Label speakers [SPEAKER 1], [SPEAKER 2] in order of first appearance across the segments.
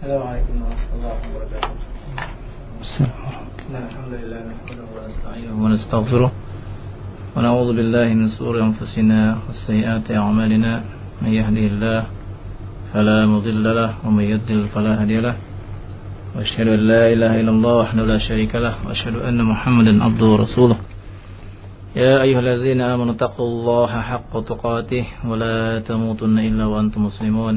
[SPEAKER 1] السلام عليكم ورحمة الله وبركاته. الحمد لله نحمده ونستعينه ونستغفره ونعوذ بالله من سرور أنفسنا وسيئات أعمالنا. من يهده الله فلا مضل له ومن يضلل فلا هادي له. وأشهد أن لا إله إلا الله وحده لا شريك له وأشهد أن محمدا عبده ورسوله. يا أيها الذين آمنوا اتقوا الله حق تقاته ولا تموتن إلا وأنتم مسلمون.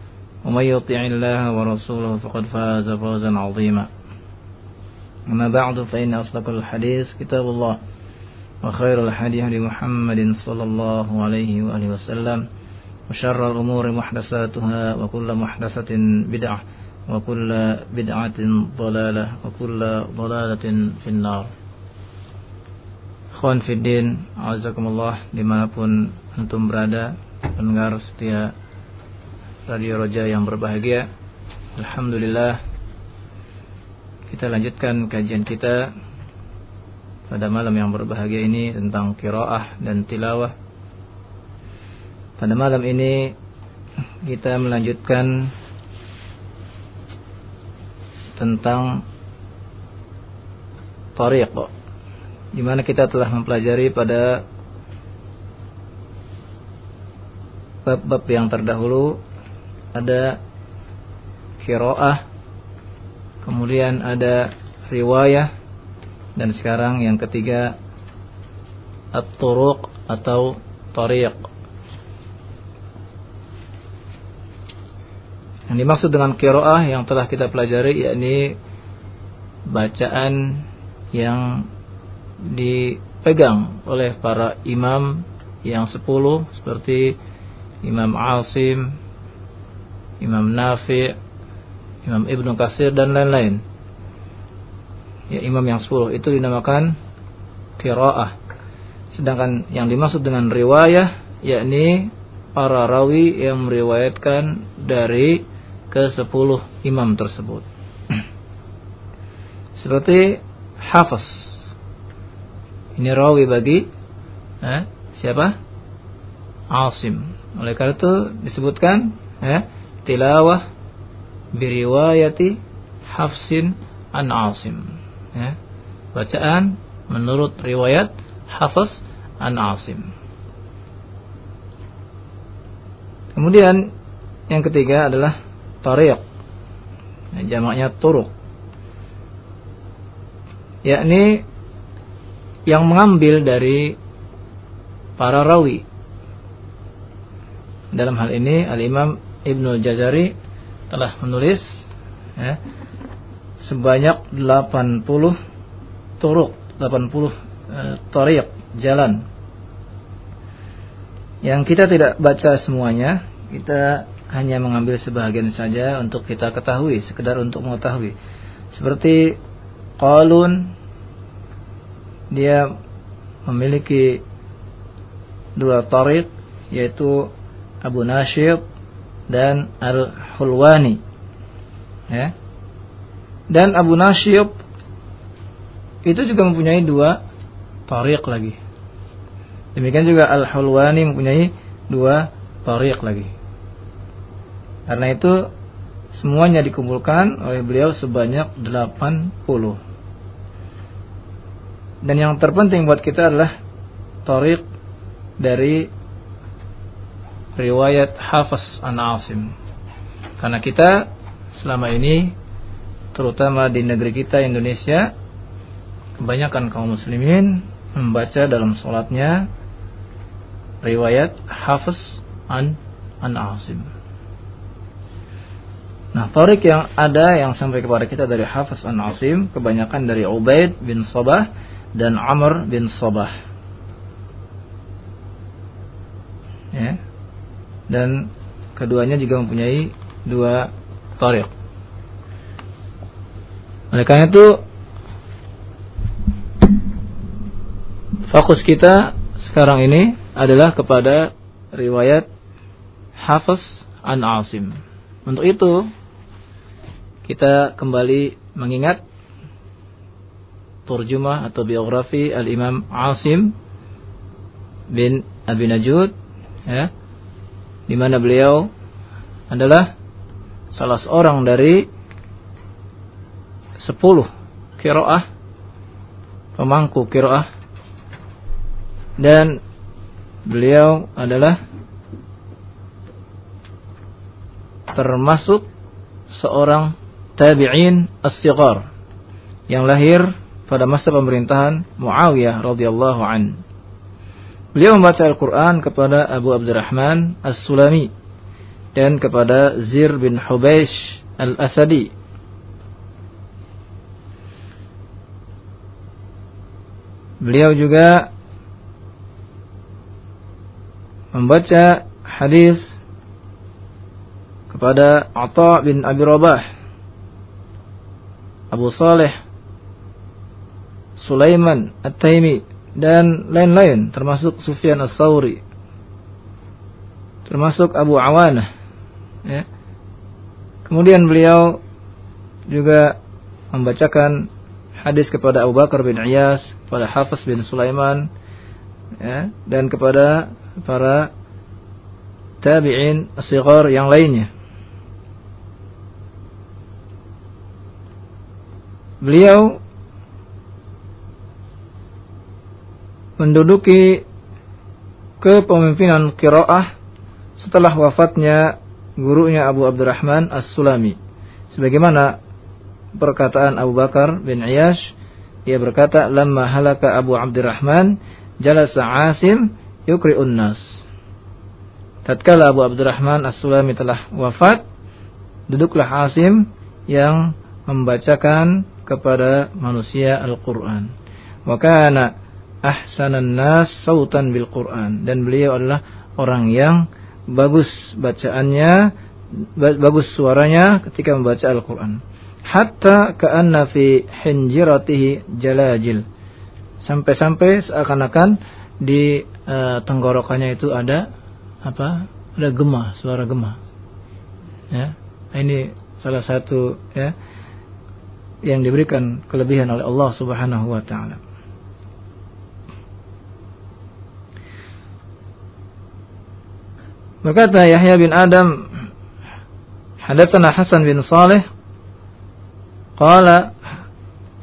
[SPEAKER 1] ومن يطع الله ورسوله فقد فاز فوزا عظيما. أما بعد فإن أصدق الحديث كتاب الله وخير الحديث لمحمد صلى الله عليه وآله وسلم وشر الأمور محدثاتها وكل محدثة بدعة وكل بدعة ضلالة وكل ضلالة في النار. Khwan Fiddin Azakumullah Dimanapun antum berada Pendengar setia Radio Roja yang berbahagia. Alhamdulillah. Kita lanjutkan kajian kita Pada malam yang berbahagia ini Tentang kiroah dan tilawah. Pada malam ini Kita melanjutkan Tentang Tariq. Di mana kita telah mempelajari pada bab-bab yang terdahulu ada kiroah, kemudian ada riwayah, dan sekarang yang ketiga at-turuq atau tariq. Yang dimaksud dengan kiroah yang telah kita pelajari yakni bacaan yang dipegang oleh para imam yang sepuluh seperti Imam Asim, Imam Nafi, Imam Ibnu Kasir dan lain-lain. Ya imam yang sepuluh itu dinamakan qiraah. Sedangkan yang dimaksud dengan riwayah yakni para rawi yang meriwayatkan dari ke sepuluh imam tersebut. Seperti Hafiz ini rawi bagi eh, siapa? Asim. Oleh karena itu disebutkan eh, tilawah biriwayati Hafsin an Asim. Eh, bacaan menurut riwayat Hafiz an Asim. Kemudian yang ketiga adalah tariq. Jamaknya turuk. Yakni yang mengambil dari para rawi. Dalam hal ini Al-Imam Ibnu Jazari telah menulis ya, sebanyak 80 turuk, 80 eh, tariq, jalan. Yang kita tidak baca semuanya, kita hanya mengambil sebagian saja untuk kita ketahui, sekedar untuk mengetahui. Seperti qalun dia memiliki dua tarik yaitu Abu Nashib dan Al-Hulwani ya. Dan Abu Nashib itu juga mempunyai dua tarik lagi. Demikian juga Al-Hulwani mempunyai dua tarik lagi. Karena itu semuanya dikumpulkan oleh beliau sebanyak 80. Dan yang terpenting buat kita adalah tarik dari riwayat Hafiz an Asim. Karena kita selama ini terutama di negeri kita Indonesia kebanyakan kaum muslimin membaca dalam sholatnya riwayat Hafiz an an Asim. Nah, tarik yang ada yang sampai kepada kita dari Hafiz an Asim kebanyakan dari Ubaid bin Sabah dan Amr bin Sabah. Ya dan keduanya juga mempunyai dua tariq. Oleh karena itu fokus kita sekarang ini adalah kepada riwayat Hafiz an Asim. Untuk itu kita kembali mengingat turjuma atau biografi Al-Imam Asim bin Abi Najud ya, di mana beliau adalah salah seorang dari sepuluh kiroah pemangku kiroah dan beliau adalah termasuk seorang tabi'in as-sighar yang lahir pada masa pemerintahan Muawiyah radhiyallahu an. Beliau membaca Al-Quran kepada Abu Abdurrahman As-Sulami dan kepada Zir bin Hubeish Al-Asadi. Beliau juga membaca hadis kepada Atha bin Abi Rabah, Abu Saleh, Sulaiman At-Taimi dan lain-lain termasuk Sufyan As-Sauri termasuk Abu Awanah ya. kemudian beliau juga membacakan hadis kepada Abu Bakar bin Iyas kepada Hafiz bin Sulaiman ya, dan kepada para tabi'in asyighar yang lainnya beliau menduduki kepemimpinan kiroah setelah wafatnya gurunya Abu Abdurrahman As-Sulami. Sebagaimana perkataan Abu Bakar bin Iyash, ia berkata, "Lamma halaka Abu Abdurrahman, jalasa Asim yukri'un nas." Tatkala Abu Abdurrahman As-Sulami telah wafat, duduklah Asim yang membacakan kepada manusia Al-Quran. Wa kana ahsanan nas sautan bil Quran dan beliau adalah orang yang bagus bacaannya bagus suaranya ketika membaca Al-Qur'an. Hatta ka'anna fi hinjiratihi jalajil. Sampai-sampai seakan-akan di uh, tenggorokannya itu ada apa? Ada gema, suara gema. Ya. Ini salah satu ya yang diberikan kelebihan oleh Allah Subhanahu wa taala. Berkata Yahya bin Adam Hadatsana Hasan bin Saleh. Qala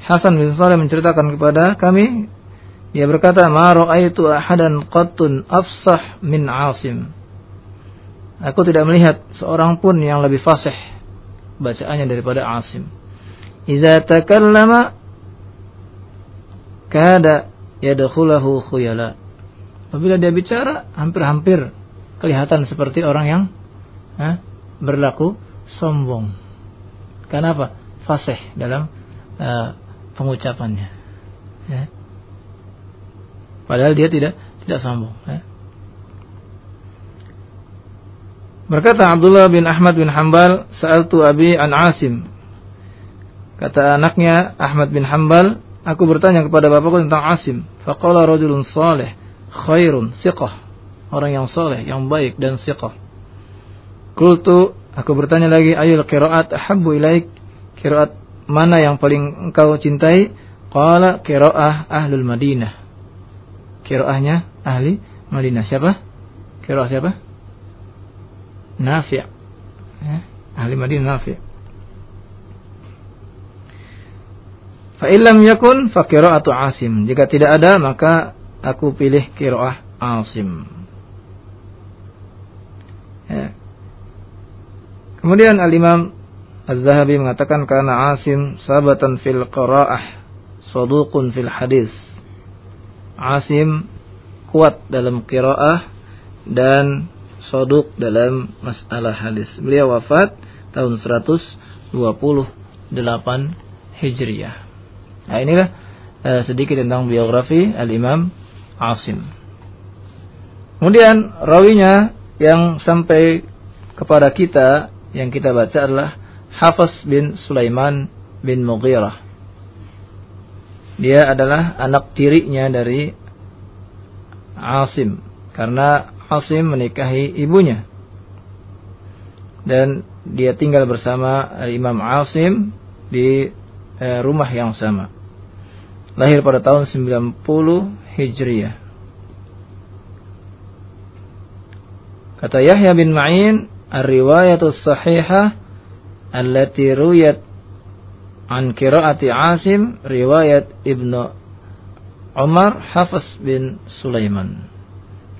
[SPEAKER 1] Hasan bin Saleh menceritakan kepada kami dia berkata ma ra'aitu ahadan qattun afsah min Asim. Aku tidak melihat seorang pun yang lebih fasih bacaannya daripada Asim. Iza takallama kada yadkhulahu khuyala. Apabila dia bicara, hampir-hampir kelihatan seperti orang yang ha, berlaku sombong. Kenapa? Fasih dalam uh, pengucapannya. Ya. Padahal dia tidak tidak sombong. Ya. Berkata Abdullah bin Ahmad bin Hambal, "Sa'altu Abi an Asim." Kata anaknya Ahmad bin Hambal, aku bertanya kepada bapakku tentang Asim. Faqala rajulun salih, khairun, siqah. Orang yang soleh, yang baik dan siqah. Kultu, aku bertanya lagi, ayul kiraat ahabbu ilaik. Kiraat mana yang paling engkau cintai? Qala kiraah ahlul Madinah. Kiraahnya ahli Madinah. Siapa? Kiraah siapa? Nafi'. Ya, ahli Madinah Nafi'. Fa'ilam yakun atau Asim. Jika tidak ada maka aku pilih kiroah Asim. Ya. Kemudian Al-Imam Az-Zahabi mengatakan karena Asim sabatan fil qira'ah, saduqun fil hadis. Asim kuat dalam qiraah dan saduq dalam masalah hadis. Beliau wafat tahun 128 Hijriah. Nah inilah uh, sedikit tentang biografi Al-Imam Asim. Kemudian rawinya yang sampai kepada kita yang kita baca adalah Hafiz bin Sulaiman bin Mughirah. Dia adalah anak tirinya dari Asim karena Asim menikahi ibunya dan dia tinggal bersama Imam Asim di eh, rumah yang sama. Lahir pada tahun 90 Hijriah. Kata Yahya bin Ma'in, "Ar-riwayatus sahihah allati ruyat an qiraati Asim riwayat Ibnu Umar Hafiz bin Sulaiman."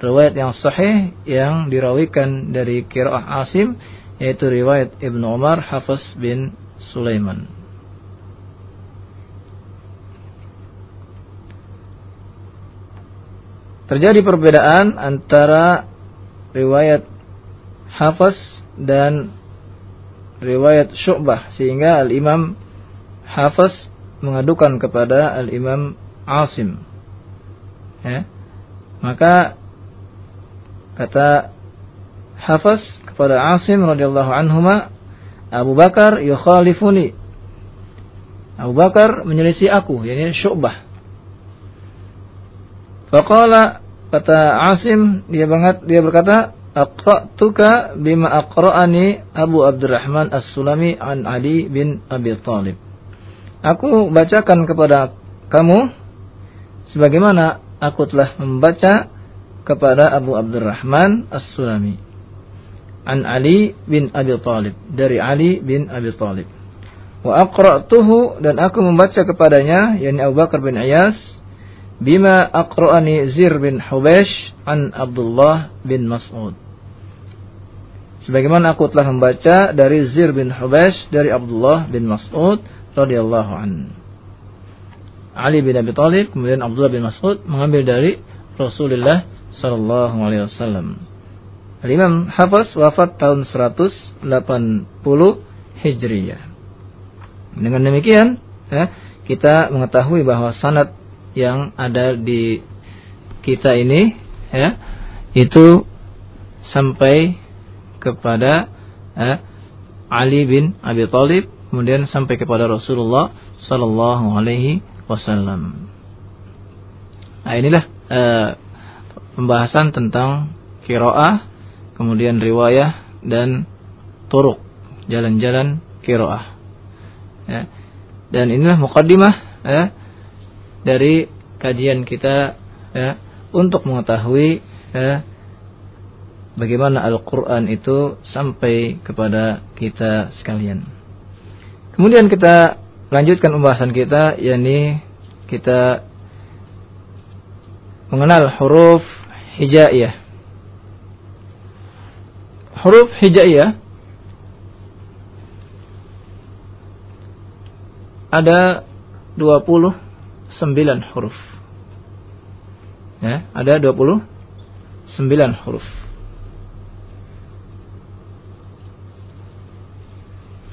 [SPEAKER 1] Riwayat yang sahih yang dirawikan dari qiraah Asim yaitu riwayat Ibnu Umar Hafiz bin Sulaiman. Terjadi perbedaan antara riwayat Hafiz dan riwayat Syu'bah sehingga Al-Imam Hafiz mengadukan kepada Al-Imam Asim. Ya. Maka kata Hafiz kepada Asim radhiyallahu anhuma Abu Bakar yukhalifuni Abu Bakar menyelisih aku yakni Syu'bah Faqala kata Asim dia banget dia berkata aqra'tuka bima aqra'ani Abu Abdurrahman As-Sulami an Ali bin Abi Thalib Aku bacakan kepada kamu sebagaimana aku telah membaca kepada Abu Abdurrahman As-Sulami an Ali bin Abi Thalib dari Ali bin Abi Thalib wa aqra'tuhu dan aku membaca kepadanya yakni Abu Bakar bin Iyas bima aqra'ani Zir bin Hubaysh an Abdullah bin Mas'ud. Sebagaimana aku telah membaca dari Zir bin Hubaysh dari Abdullah bin Mas'ud radhiyallahu an. Ali bin Abi Thalib kemudian Abdullah bin Mas'ud mengambil dari Rasulullah sallallahu alaihi wasallam. Imam Hafiz wafat tahun 180 Hijriyah. Dengan demikian, ya, kita mengetahui bahwa sanad yang ada di kita ini ya itu sampai kepada ya, Ali bin Abi Thalib kemudian sampai kepada Rasulullah sallallahu alaihi wasallam. Nah, inilah uh, pembahasan tentang kiroah, kemudian riwayah dan turuk, jalan-jalan kiroah. Ya. Dan inilah mukaddimah ya, dari kajian kita ya, untuk mengetahui ya, bagaimana Al-Quran itu sampai kepada kita sekalian. Kemudian kita lanjutkan pembahasan kita, yakni kita mengenal huruf hijaiyah. Huruf hijaiyah ada 20 sembilan huruf. Ya, ada dua puluh sembilan huruf.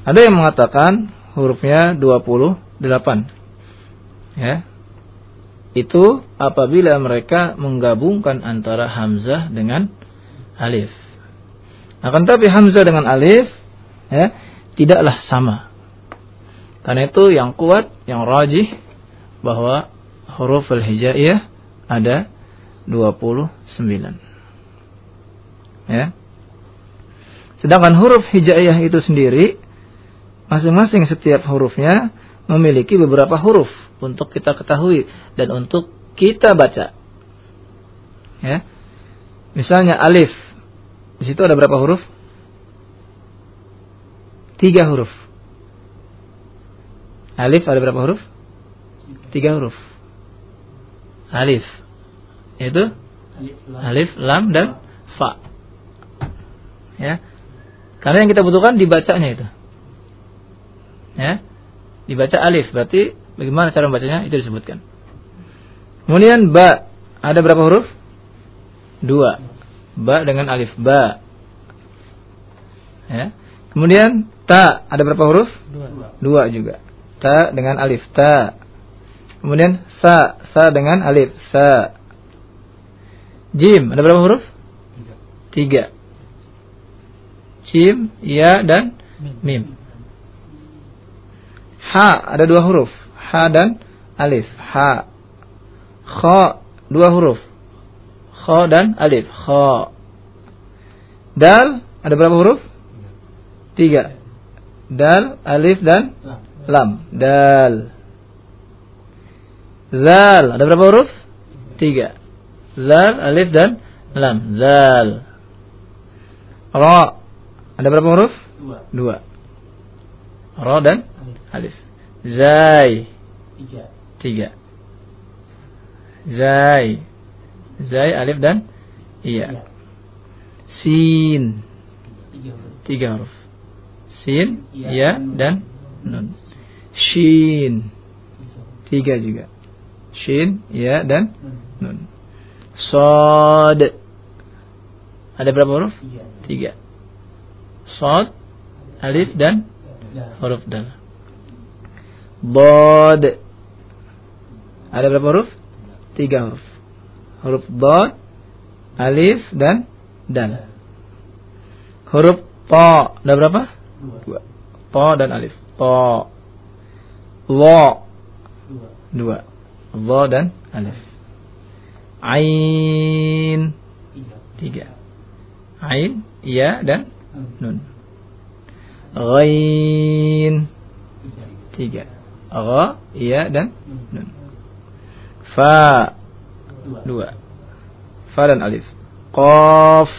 [SPEAKER 1] Ada yang mengatakan hurufnya dua puluh delapan. Ya. Itu apabila mereka menggabungkan antara hamzah dengan alif. Akan tapi hamzah dengan alif ya, tidaklah sama. Karena itu yang kuat, yang rajih bahwa huruf al-hijaiyah ada 29. Ya. Sedangkan huruf hijaiyah itu sendiri masing-masing setiap hurufnya memiliki beberapa huruf untuk kita ketahui dan untuk kita baca. Ya. Misalnya alif. Di situ ada berapa huruf? Tiga huruf. Alif ada berapa huruf? Tiga huruf. Alif. Itu alif, lam dan fa. Ya. Karena yang kita butuhkan dibacanya itu. Ya. Dibaca alif berarti bagaimana cara membacanya itu disebutkan. Kemudian ba ada berapa huruf? Dua. Ba dengan alif ba. Ya. Kemudian ta ada berapa huruf? Dua. Dua juga. Ta dengan alif ta. Kemudian sa, sa dengan alif, sa. Jim, ada berapa huruf? Tiga. Jim, ya dan mim. Ha, ada dua huruf. Ha dan alif. Ha. Kha, dua huruf. Kha dan alif. Kha. Dal ada berapa huruf? Tiga. Dal, alif dan lam. Dal. Zal ada berapa huruf? Tiga. Zal, alif dan lam. Zal. Ra ada berapa huruf?
[SPEAKER 2] Dua.
[SPEAKER 1] Dua. Ra dan alif. Zai.
[SPEAKER 2] Tiga.
[SPEAKER 1] Tiga. Zai. Zai, alif dan iya. Sin.
[SPEAKER 2] Tiga huruf.
[SPEAKER 1] Sin,
[SPEAKER 2] Iya,
[SPEAKER 1] ya, dan nun. Shin.
[SPEAKER 2] Tiga
[SPEAKER 1] juga. Shin, ya, dan
[SPEAKER 2] Nun.
[SPEAKER 1] nun. Sod. Ada berapa huruf?
[SPEAKER 2] Tiga.
[SPEAKER 1] Sod, alif, dan
[SPEAKER 2] Dah.
[SPEAKER 1] huruf dal. Bod. Ada berapa huruf? Tiga huruf. Huruf bod, alif, dan dal. Huruf po. Ada berapa?
[SPEAKER 2] Dua.
[SPEAKER 1] Dua. Po dan alif. Po. Lo.
[SPEAKER 2] Dua.
[SPEAKER 1] Dua. Lo dan alif. Ain.
[SPEAKER 2] Tiga.
[SPEAKER 1] Ain, iya, dan
[SPEAKER 2] Nun.
[SPEAKER 1] Ghain.
[SPEAKER 2] Tiga.
[SPEAKER 1] Gha, iya, dan
[SPEAKER 2] Nun.
[SPEAKER 1] Fa.
[SPEAKER 2] Dua.
[SPEAKER 1] Fa dan alif. Qaf.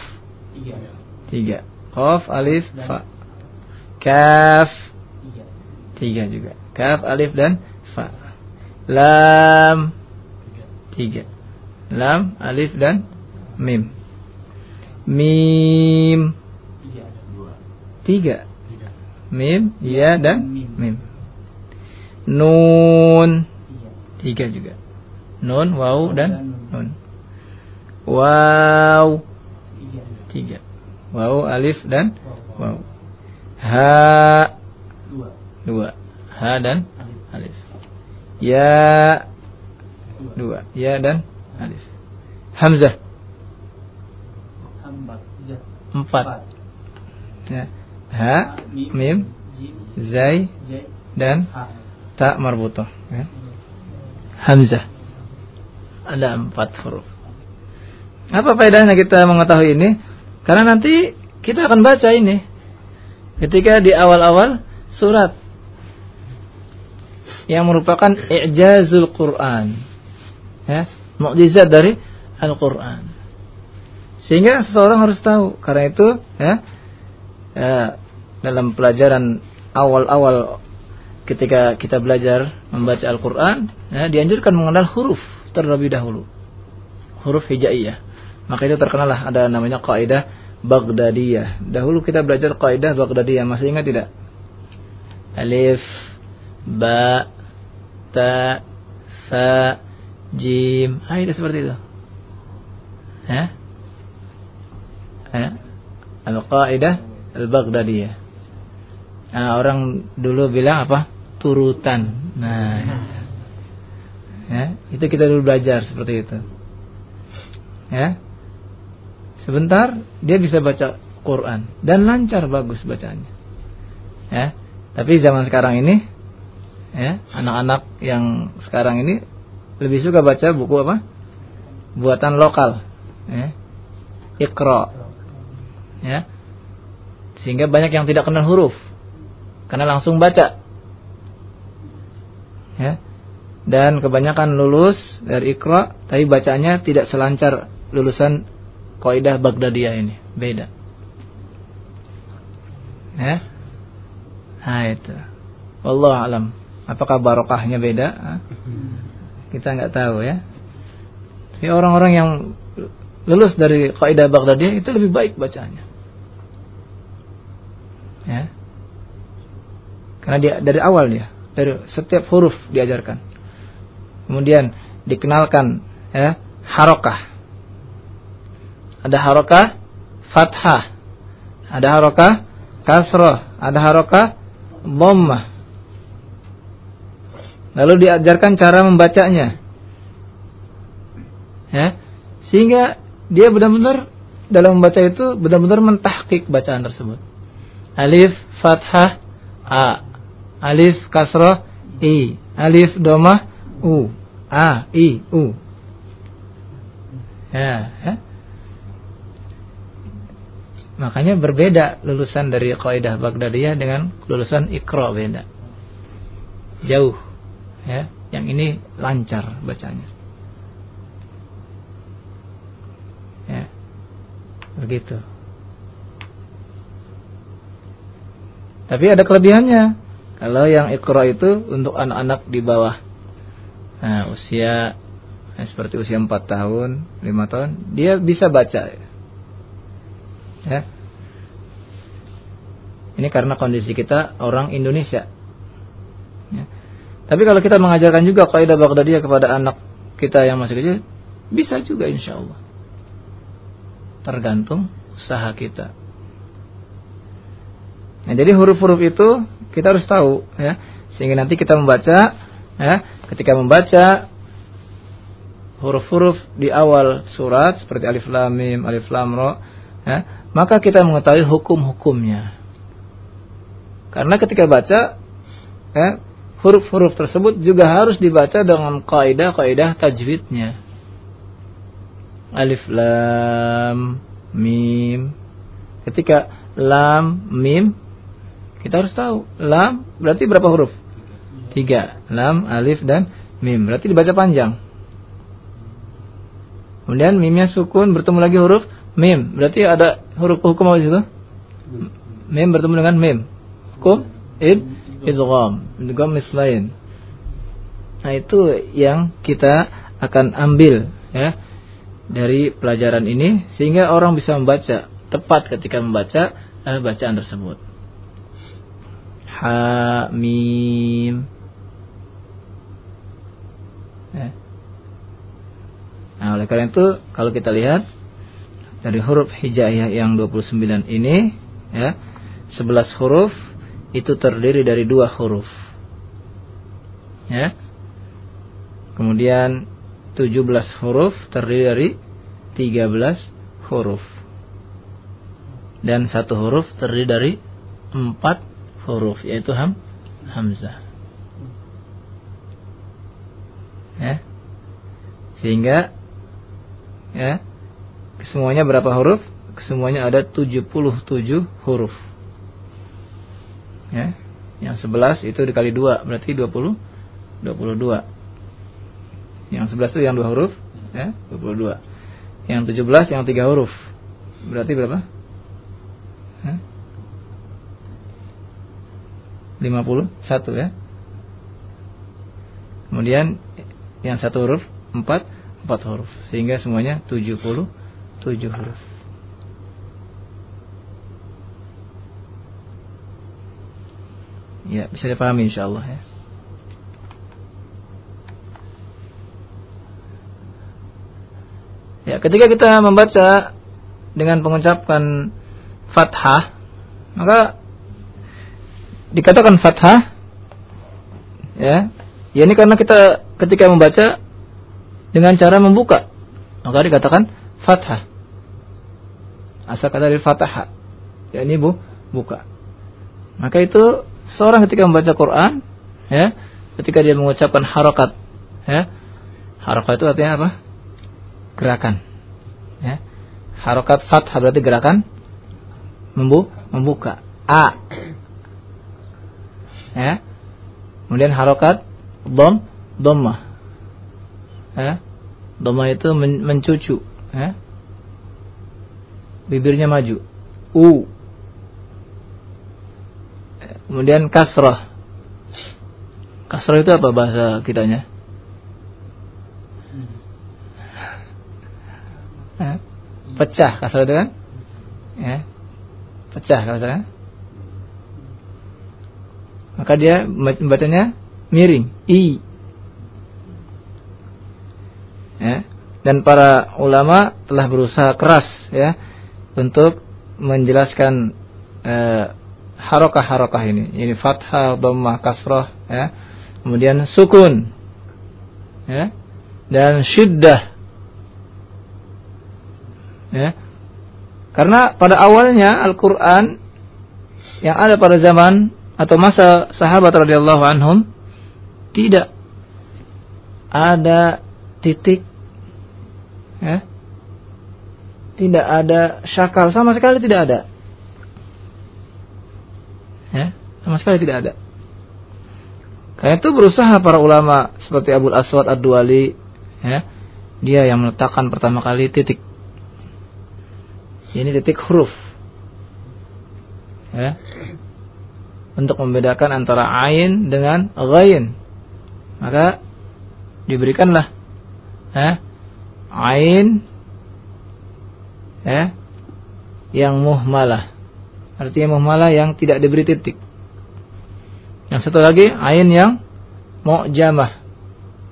[SPEAKER 2] Tiga.
[SPEAKER 1] Qaf, alif, fa. Kaf.
[SPEAKER 2] Tiga.
[SPEAKER 1] Juga. Kaf, alif, dan. Lam. Tiga. Lam, alif, dan mim. Mim.
[SPEAKER 2] Tiga.
[SPEAKER 1] Mim, ya, dan
[SPEAKER 2] Mim.
[SPEAKER 1] Nun.
[SPEAKER 2] Tiga.
[SPEAKER 1] Juga. Nun, waw, dan
[SPEAKER 2] nun.
[SPEAKER 1] Waw.
[SPEAKER 2] Tiga.
[SPEAKER 1] Waw, alif, dan
[SPEAKER 2] Wow.
[SPEAKER 1] waw. Ha.
[SPEAKER 2] Dua.
[SPEAKER 1] Dua. Ha dan
[SPEAKER 2] Alif.
[SPEAKER 1] Ya.
[SPEAKER 2] Dua.
[SPEAKER 1] Ya dan alif. Hamzah.
[SPEAKER 2] Empat.
[SPEAKER 1] Ya. Ha,
[SPEAKER 2] Mim.
[SPEAKER 1] zai, dan ta marbutoh. Ya. Hamzah. Ada empat huruf. Apa faedahnya kita mengetahui ini? Karena nanti kita akan baca ini. Ketika di awal-awal surat. Yang merupakan i'jazul Quran. Ya, mukjizat dari Al-Quran. Sehingga seseorang harus tahu. Karena itu, ya, ya dalam pelajaran awal-awal ketika kita belajar membaca Al-Quran, ya, dianjurkan mengenal huruf terlebih dahulu. Huruf hijaiyah. Maka itu terkenal lah ada namanya kaidah Baghdadiyah. Dahulu kita belajar kaidah Baghdadiyah, masih ingat tidak? Alif, ba, ta, sa, jim. Ah, itu seperti itu. Ya? Ya? Al-Qaidah Al-Baghdadiyah. Nah, orang dulu bilang apa? Turutan. Nah, ya, itu kita dulu belajar seperti itu. Ya, sebentar dia bisa baca Quran dan lancar bagus bacanya. Ya, tapi zaman sekarang ini, ya, anak-anak yang sekarang ini lebih suka baca buku apa? Buatan lokal, ya, Iqra, ya, sehingga banyak yang tidak kenal huruf karena langsung baca. Ya. Dan kebanyakan lulus dari Iqra tapi bacanya tidak selancar lulusan kaidah Baghdadiyah ini. Beda. Ya. Nah itu. Allah alam. Apakah barokahnya beda? Kita nggak tahu ya. Tapi orang-orang yang lulus dari kaidah Baghdadiyah itu lebih baik bacanya. Ya. Karena dia dari awal dia, dari setiap huruf diajarkan. Kemudian dikenalkan ya, harokah. Ada harokah fathah. Ada harokah kasroh. Ada harokah dhammah. Lalu diajarkan cara membacanya. Ya. Sehingga dia benar-benar dalam membaca itu benar-benar mentahkik bacaan tersebut. Alif fathah a. Alif kasroh i. Alif domah u. A, i, u. Ya, ya. Makanya berbeda lulusan dari kaidah Baghdadiyah dengan lulusan Iqra beda. Jauh. Ya, yang ini lancar bacanya. Ya. Begitu. Tapi ada kelebihannya. Kalau yang Iqra itu untuk anak-anak di bawah nah, usia ya, seperti usia 4 tahun, 5 tahun, dia bisa baca Ya. Ini karena kondisi kita orang Indonesia. Ya. Tapi kalau kita mengajarkan juga kaidah Baghdadiyah kepada anak kita yang masih kecil, bisa juga insya Allah. Tergantung usaha kita. Nah, jadi huruf-huruf itu kita harus tahu ya, sehingga nanti kita membaca ya, ketika membaca huruf-huruf di awal surat seperti alif lam mim, alif lam ra, ya, maka kita mengetahui hukum-hukumnya. Karena ketika baca, ya, huruf-huruf tersebut juga harus dibaca dengan kaidah-kaidah tajwidnya. Alif lam mim. Ketika lam mim kita harus tahu lam berarti berapa huruf? Tiga. Lam, alif dan mim. Berarti dibaca panjang. Kemudian mimnya sukun bertemu lagi huruf Mim. Berarti ada huruf hukum apa itu? Mim bertemu dengan mim. Hukum id idgham. Idgham mislain. Nah, itu yang kita akan ambil ya dari pelajaran ini sehingga orang bisa membaca tepat ketika membaca eh, bacaan tersebut. Ha mim. Ya. Nah, oleh karena itu kalau kita lihat dari huruf hijaiyah yang 29 ini ya 11 huruf itu terdiri dari dua huruf. Ya. Kemudian 17 huruf terdiri dari 13 huruf. Dan satu huruf terdiri dari empat huruf yaitu ham hamzah. Ya. Sehingga ya Semuanya berapa huruf? Semuanya ada 77 huruf. Ya. Yang 11 itu dikali 2 berarti 20 22. Yang 11 itu yang 2 huruf, ya, 22. Yang 17 yang 3 huruf. Berarti berapa? Hah? 51 ya. Kemudian yang satu huruf 4 4 huruf sehingga semuanya 70 tujuh huruf. Ya, bisa dipahami insyaallah ya. Ya, ketika kita membaca dengan mengucapkan fathah, maka dikatakan fathah ya. Ya ini karena kita ketika membaca dengan cara membuka, maka dikatakan fathah. Asal kata dari fathah. Ya ini bu, buka. Maka itu seorang ketika membaca Quran, ya, ketika dia mengucapkan harokat, ya, harokat itu artinya apa? Gerakan. Ya. Harokat fathah berarti gerakan membu membuka. A. Ya. Kemudian harokat dom domah. Ya. Domah itu men mencucu eh? bibirnya maju u kemudian kasrah kasrah itu apa bahasa kitanya? Eh? pecah kasrah itu kan? Ya. Pecah kasrah maka dia membacanya miring. I. Ya. Dan para ulama telah berusaha keras ya untuk menjelaskan eh, harokah-harokah ini. Ini fathah, dhammah, kasrah ya. Kemudian sukun ya. Dan syiddah. Ya. Karena pada awalnya Al-Qur'an yang ada pada zaman atau masa sahabat radhiyallahu anhum tidak ada titik ya, tidak ada syakal sama sekali tidak ada. Ya, sama sekali tidak ada. Karena itu berusaha para ulama seperti Abu Aswad Ad-Duali ya, dia yang meletakkan pertama kali titik. Ini titik huruf. Ya. Untuk membedakan antara ain dengan ghain. Maka diberikanlah ya, ain ya, yang muhmalah. Artinya muhmalah yang tidak diberi titik. Yang satu lagi ain yang mu'jamah.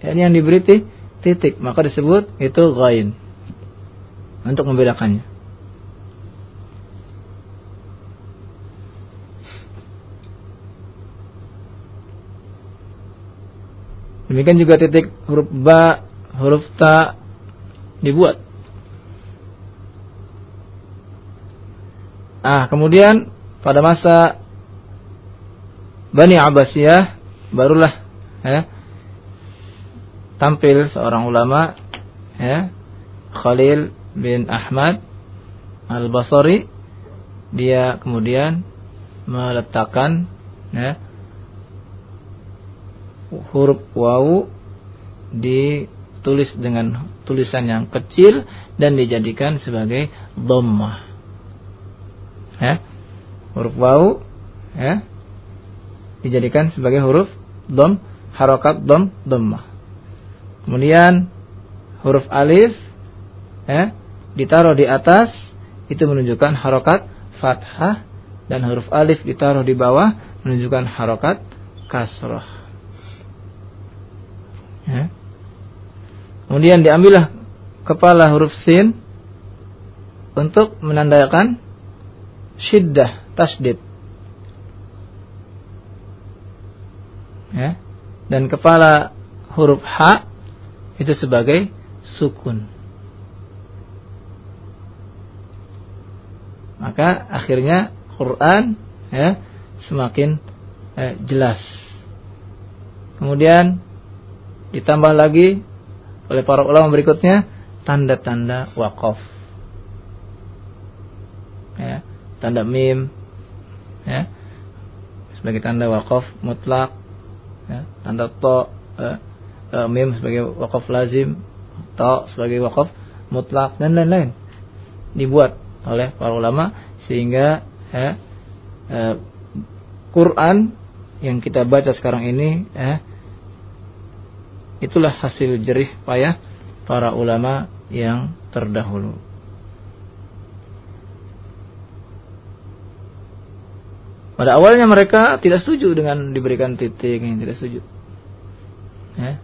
[SPEAKER 1] Ini yang diberi titik, maka disebut itu ghain. Untuk membedakannya. Demikian juga titik huruf ba, huruf ta dibuat. Ah, kemudian pada masa Bani Abbasiyah barulah ya, tampil seorang ulama ya, Khalil bin Ahmad Al-Basri dia kemudian meletakkan ya, huruf wawu ditulis dengan tulisan yang kecil dan dijadikan sebagai dhammah. Ya. Huruf wawu ya dijadikan sebagai huruf dom, harokat dom, dhammah. Kemudian huruf alif ya, ditaruh di atas itu menunjukkan harokat fathah dan huruf alif ditaruh di bawah menunjukkan harokat kasroh. Ya. Kemudian diambillah kepala huruf sin untuk menandakan syiddah tasdid ya. Dan kepala huruf H itu sebagai sukun. Maka akhirnya Quran ya semakin eh, jelas. Kemudian ditambah lagi oleh para ulama berikutnya tanda-tanda wakaf. Ya, tanda mim ya sebagai tanda wakaf mutlak ya, tanda to eh, eh, mim sebagai wakaf lazim to sebagai wakaf mutlak dan lain-lain dibuat oleh para ulama sehingga ya, eh, Quran yang kita baca sekarang ini ya, itulah hasil jerih payah para ulama yang terdahulu. Pada awalnya mereka tidak setuju dengan diberikan titik ini, tidak setuju. Ya.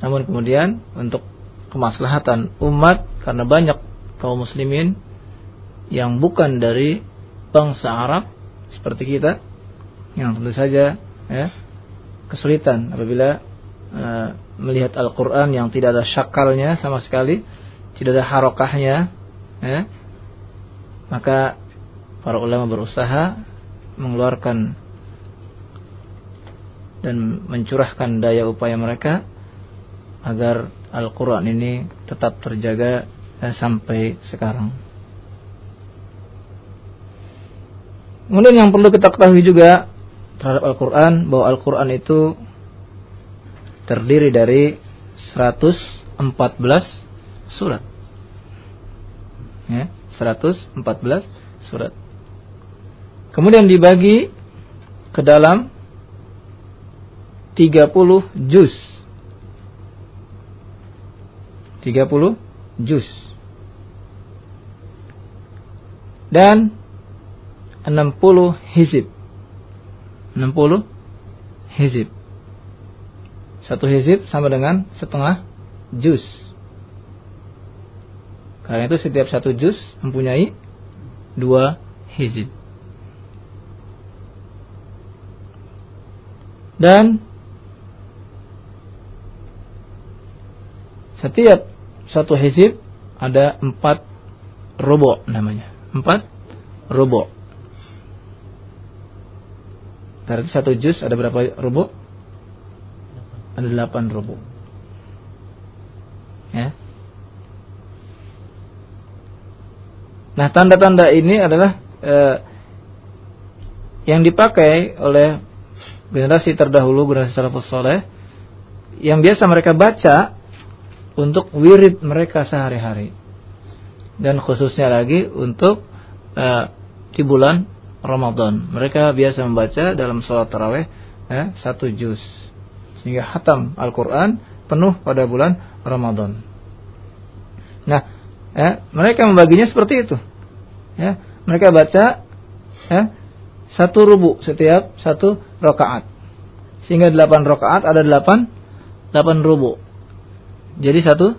[SPEAKER 1] Namun kemudian untuk kemaslahatan umat karena banyak kaum muslimin yang bukan dari bangsa Arab seperti kita yang tentu saja ya, kesulitan apabila uh, melihat Al-Quran yang tidak ada syakalnya sama sekali, tidak ada harokahnya, ya, maka para ulama berusaha mengeluarkan dan mencurahkan daya upaya mereka agar Al-Quran ini tetap terjaga eh, sampai sekarang. Kemudian yang perlu kita ketahui juga terhadap Al-Quran bahwa Al-Quran itu terdiri dari 114 surat. Ya, 114 surat. Kemudian dibagi ke dalam 30 juz. 30 juz. Dan 60 hizib. 60 hizib. Satu hizib sama dengan setengah juz. Karena itu setiap satu juz mempunyai dua hizib. Dan setiap satu hizib ada empat robo namanya. Empat robo. Berarti satu juz ada berapa robo? Ada delapan robo. Ya. Nah, tanda-tanda ini adalah eh, yang dipakai oleh generasi terdahulu, generasi salafus soleh, yang biasa mereka baca untuk wirid mereka sehari-hari. Dan khususnya lagi untuk eh, di bulan Ramadan. Mereka biasa membaca dalam sholat taraweh eh, satu juz. Sehingga hatam Al-Quran penuh pada bulan Ramadan. Nah, eh, mereka membaginya seperti itu. Ya, mereka baca ya, satu rubu setiap satu rakaat. Sehingga delapan rakaat ada delapan delapan rubu. Jadi satu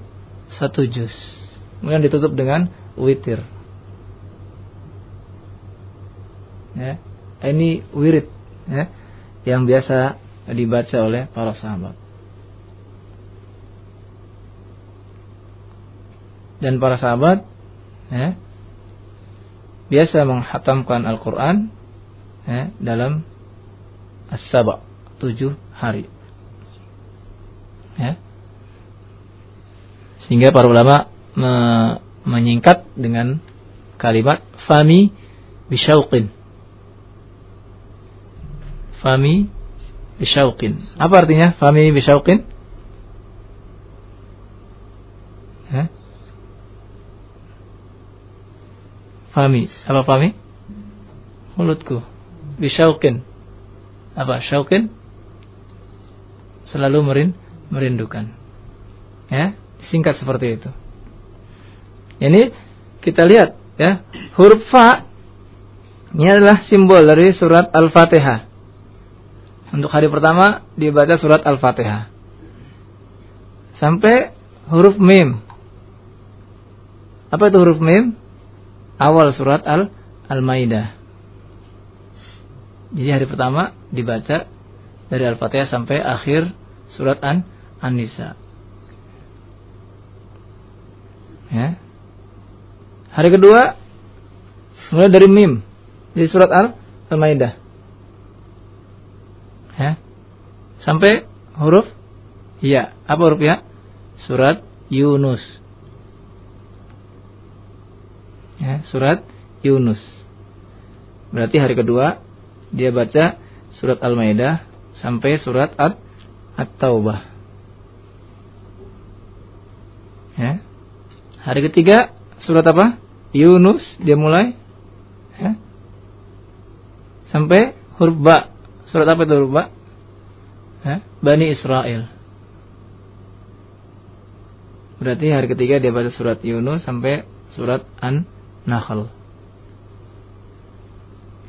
[SPEAKER 1] satu juz. Kemudian ditutup dengan witir. Ya, ini wirid ya, yang biasa dibaca oleh para sahabat. Dan para sahabat ya, biasa menghatamkan Al-Quran ya, dalam as-saba tujuh hari. Ya. Sehingga para ulama me menyingkat dengan kalimat fami bisyauqin. Fami bisyauqin. Apa artinya fami bisyauqin? Ya. Fami. Apa fami? Mulutku. Bisyaukin. Apa? Syaukin? Selalu merin, merindukan. Ya, singkat seperti itu. Ini kita lihat ya, huruf fa ini adalah simbol dari surat Al-Fatihah. Untuk hari pertama dibaca surat Al-Fatihah. Sampai huruf mim. Apa itu huruf mim? awal surat Al Al-Maidah. Jadi hari pertama dibaca dari Al-Fatihah sampai akhir surat An An-Nisa. Ya. Hari kedua mulai dari mim di surat Al Al-Maidah. Ya. Sampai huruf ya. Apa huruf ya? Surat Yunus ya, surat Yunus. Berarti hari kedua dia baca surat Al-Maidah sampai surat At At-Taubah. Ya. Hari ketiga surat apa? Yunus dia mulai ya. Sampai huruf ba. Surat apa itu huruf ba? Ya. Bani Israel. Berarti hari ketiga dia baca surat Yunus sampai surat An Nahl.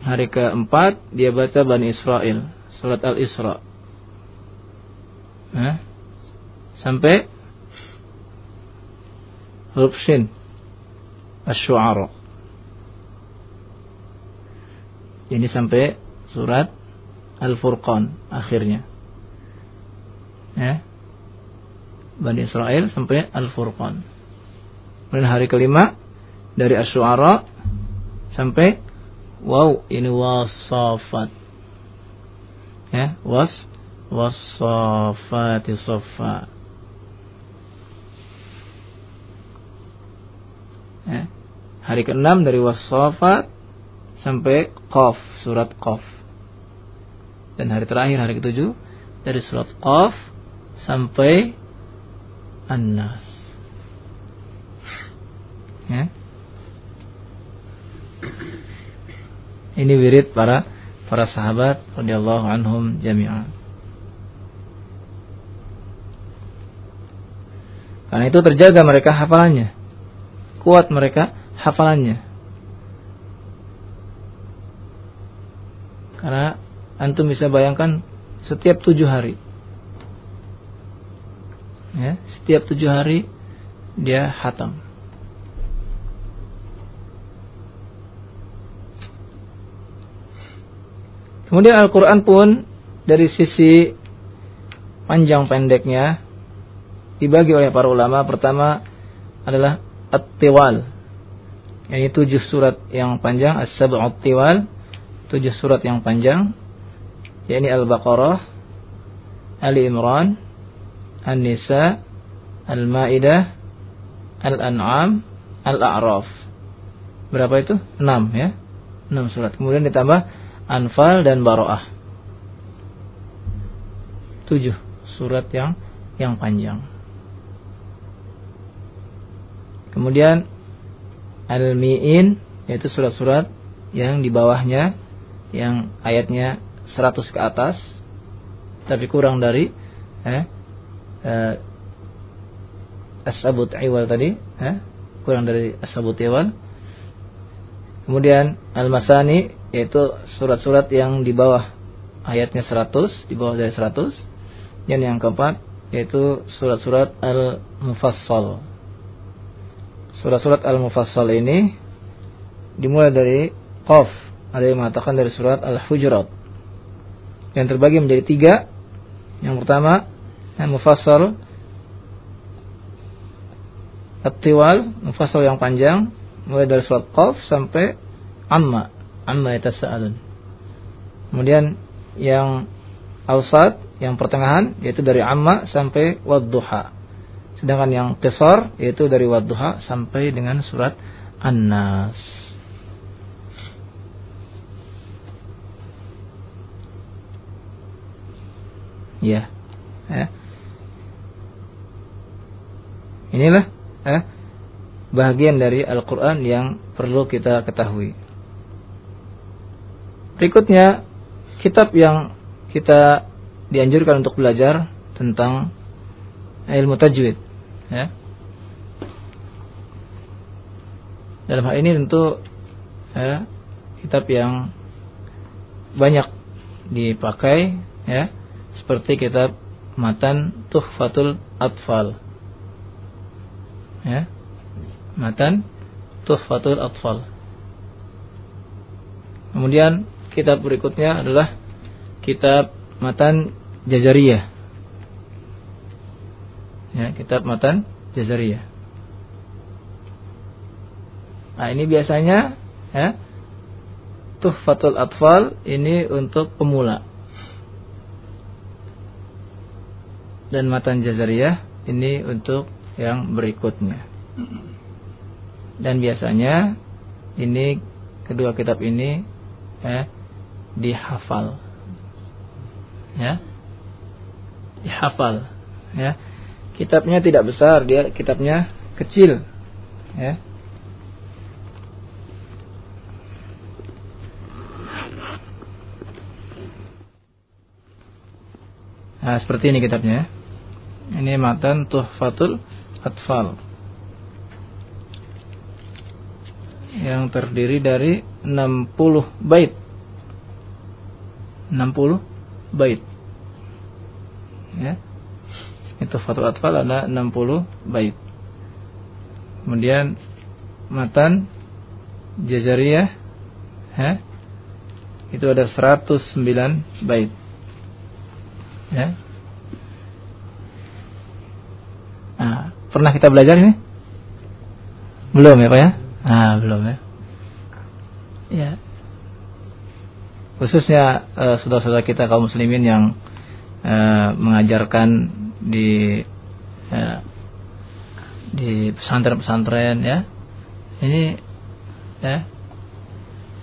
[SPEAKER 1] Hari keempat dia baca Bani Israel, surat Al-Isra. Nah, sampai huruf Shin, Asy-Syu'ara. Ini sampai surat Al-Furqan akhirnya. Ya. Bani Israel sampai Al-Furqan. Kemudian hari kelima dari Asy-Syu'ara sampai wow ini wasafat. Ya, was wasafati saffa. Ya. Hari ke-6 dari wasafat sampai qaf, surat qaf. Dan hari terakhir hari ke-7 dari surat qaf sampai An-Nas. Ya. Ini wirid para para sahabat radhiyallahu anhum jami'an. Karena itu terjaga mereka hafalannya. Kuat mereka hafalannya. Karena antum bisa bayangkan setiap tujuh hari. Ya, setiap tujuh hari dia hatam. Kemudian Al-Quran pun dari sisi panjang pendeknya dibagi oleh para ulama. Pertama adalah At-Tiwal. Ini tujuh surat yang panjang. As-Sab'ut Tiwal. Tujuh surat yang panjang. Ini Al-Baqarah. Ali Imran. An-Nisa. Al-Ma'idah. Al-An'am. Al-A'raf. berapa itu? 6 ya. 6 surat. Kemudian ditambah Anfal dan Baroah. 7 surat yang yang panjang. Kemudian Al-Mi'in yaitu surat-surat yang di bawahnya yang ayatnya 100 ke atas tapi kurang dari eh, eh, As-Sabut Iwal tadi eh, kurang dari As-Sabut Iwal kemudian Al-Masani yaitu surat-surat yang di bawah ayatnya 100 di bawah dari 100 dan yang keempat yaitu surat-surat Al-Mufassal Surat-surat Al-Mufassal ini dimulai dari Qaf. Ada yang mengatakan dari surat Al-Hujurat. Yang terbagi menjadi tiga. Yang pertama, Al-Mufassal At-Tiwal, Mufassal yang panjang, mulai dari surat Qaf sampai Amma, Amma yatasa'alun. Kemudian yang Awsat, yang pertengahan, yaitu dari Amma sampai Wadduha. Sedangkan yang qisar yaitu dari wadduha sampai dengan surat An-Nas. Ya. ya. Inilah ya, bagian dari Al-Quran yang perlu kita ketahui. Berikutnya, kitab yang kita dianjurkan untuk belajar tentang ilmu tajwid ya. Dalam hal ini tentu ya, kitab yang banyak dipakai ya, seperti kitab Matan Tuhfatul Atfal. Ya. Matan Tuhfatul Atfal. Kemudian kitab berikutnya adalah kitab Matan Jajariyah ya, kitab matan Jazariyah. Nah, ini biasanya ya, Tuhfatul Atfal ini untuk pemula. Dan matan Jazariyah ini untuk yang berikutnya. Dan biasanya ini kedua kitab ini ya, dihafal. Ya. Dihafal, ya kitabnya tidak besar, dia kitabnya kecil. Ya. Nah, seperti ini kitabnya. Ini matan Tuhfatul Atfal. Yang terdiri dari 60 bait. 60 bait. Ya itu Fatul Atfal ada 60 bait. Kemudian matan Jajariyah ya, itu ada 109 bait. Ya. Nah, pernah kita belajar ini? Belum ya Pak ya? Ah, belum ya. Ya. Khususnya uh, saudara-saudara kita kaum muslimin yang uh, mengajarkan di ya, di pesantren-pesantren ya. Ini ya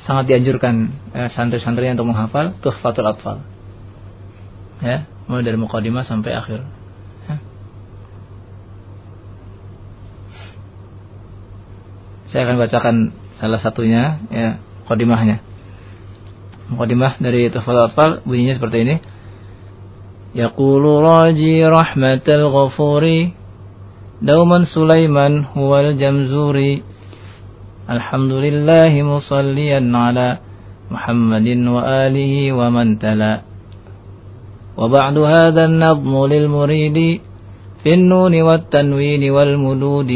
[SPEAKER 1] sangat dianjurkan ya, santri-santri untuk menghafal tuhfatul atfal. Ya mulai dari mukadimah sampai akhir. Ya. saya akan bacakan salah satunya ya mukadimahnya mukadimah dari tuhfatul atfal bunyinya seperti ini يقول راجي رحمة الغفور دوما سليمان هو الجمزوري الحمد لله مصليا على محمد وآله ومن تلا وبعد هذا النظم للمريد في النون والتنوين والمدود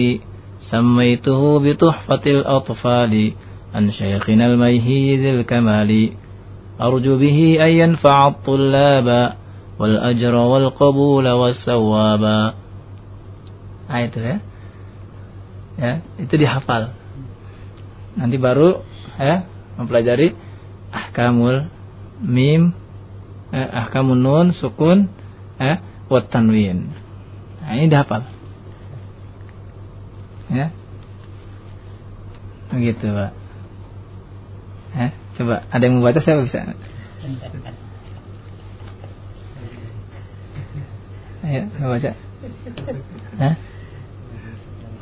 [SPEAKER 1] سميته بتحفة الأطفال عن شيخنا الميهي ذي الكمال أرجو به أن ينفع الطلاب wal ajra wal qabula was sawaba. Nah itu ya. Ya, itu dihafal. Nanti baru ya mempelajari ahkamul mim eh, ahkamun nun sukun eh wat tanwin. Nah, ini dihafal. Ya. Begitu, Pak. Hah? Coba, ada yang mau baca siapa bisa? Ayo, baca. Hah?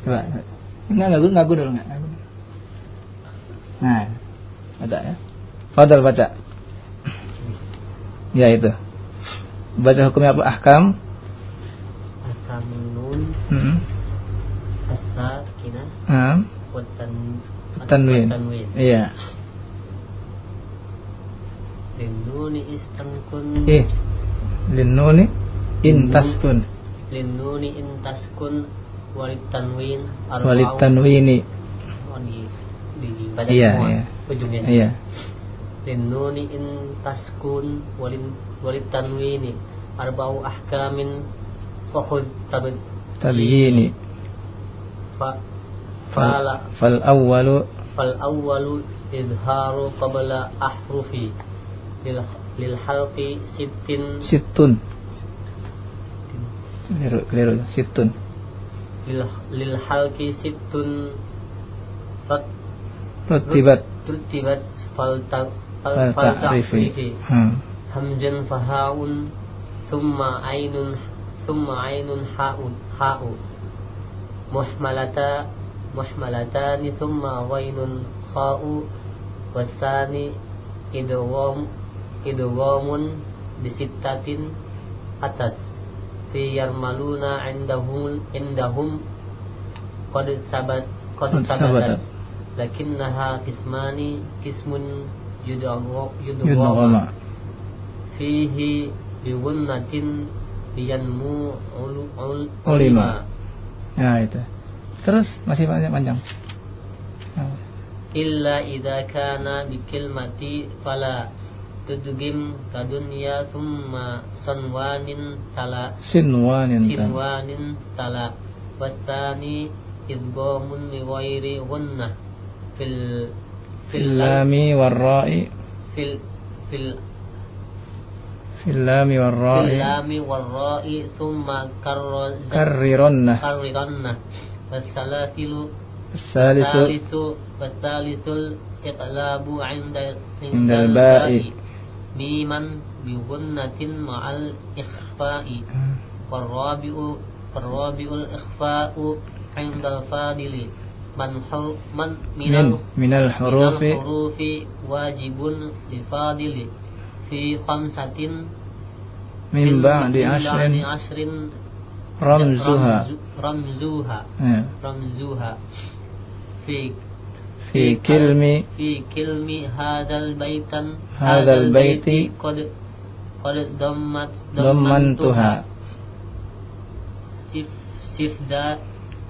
[SPEAKER 1] Coba. Enggak, enggak, enggak, dulu, enggak. Nah, ada ya. Fadal baca. Ya itu. Baca hukumnya apa? Ahkam.
[SPEAKER 2] Ahkamun nun
[SPEAKER 1] Hmm. Hmm.
[SPEAKER 2] tan-
[SPEAKER 1] Tanwin.
[SPEAKER 2] wa tanwin.
[SPEAKER 1] Iya.
[SPEAKER 2] Lin-nuni istankun
[SPEAKER 1] Eh. Linuni intaskun.
[SPEAKER 2] Lin-nuni intaskun walit tanwin
[SPEAKER 1] Walid tanwini.
[SPEAKER 2] Oh, di di baca
[SPEAKER 1] Iya,
[SPEAKER 2] semua
[SPEAKER 1] iya.
[SPEAKER 2] ujungnya.
[SPEAKER 1] Iya.
[SPEAKER 2] Lin-nuni intaskun walin walit tanwini arba'u ahkamin fakhud tabid
[SPEAKER 1] Tabyini.
[SPEAKER 2] fa
[SPEAKER 1] Fal,
[SPEAKER 2] fala
[SPEAKER 1] fal awwalu
[SPEAKER 2] fal awwalu izharu qabla ahrufi lil lil halqi sittin.
[SPEAKER 1] Situn. Keliru, keliru. Situn.
[SPEAKER 2] lil lil halqi sittun. Rat
[SPEAKER 1] Rutibat.
[SPEAKER 2] Rutibat. Fal ta
[SPEAKER 1] fal
[SPEAKER 2] fal fal
[SPEAKER 1] ta'rifi.
[SPEAKER 2] ta'rifi.
[SPEAKER 1] Hmm.
[SPEAKER 2] hamzan fahaun. Thumma ainun thumma ainun haun ha'u. Muhmalata muhmalatani. Thumma ghainun kha'u. Wasani idgham idghamun bisittatin atas fi yarmaluna indahum indahum qad sabat qad
[SPEAKER 1] sabatat
[SPEAKER 2] lakinnaha kismani kismun yudghamu
[SPEAKER 1] Yudghama.
[SPEAKER 2] fihi biwunnatin liyanmu ul, ul,
[SPEAKER 1] Ulima. Ya itu. Terus masih panjang panjang.
[SPEAKER 2] Illa idza kana bi kilmati fala tudgim kadunya thumma sanwanin tala
[SPEAKER 1] Sinwanin tan.
[SPEAKER 2] sinwanin tala wasani idghamun li ghairi gunnah fil
[SPEAKER 1] Fil lami warra'i
[SPEAKER 2] fil fil
[SPEAKER 1] fil lami
[SPEAKER 2] fil
[SPEAKER 1] warra'i
[SPEAKER 2] lami warra'i thumma karra
[SPEAKER 1] karrironna.
[SPEAKER 2] karriranna wasalasilu
[SPEAKER 1] Salisu
[SPEAKER 2] والثالث والثالث الإقلاب عند
[SPEAKER 1] عند الباء.
[SPEAKER 2] biman bighunnatin ma'al ikhfa'i farabi'u farabi'ul ikhfa'u 'inda al-fadili من hur من
[SPEAKER 1] الحروف
[SPEAKER 2] minal hurufi hurufi
[SPEAKER 1] wajibun li fadili
[SPEAKER 2] fi
[SPEAKER 1] khamsatin
[SPEAKER 2] min ba'di
[SPEAKER 1] ashrin
[SPEAKER 2] ashrin في
[SPEAKER 1] في كلم
[SPEAKER 2] في كلم هذا البيت
[SPEAKER 1] هذا البيت
[SPEAKER 2] قد قد ضمت
[SPEAKER 1] ضمنتها
[SPEAKER 2] سف سف ذا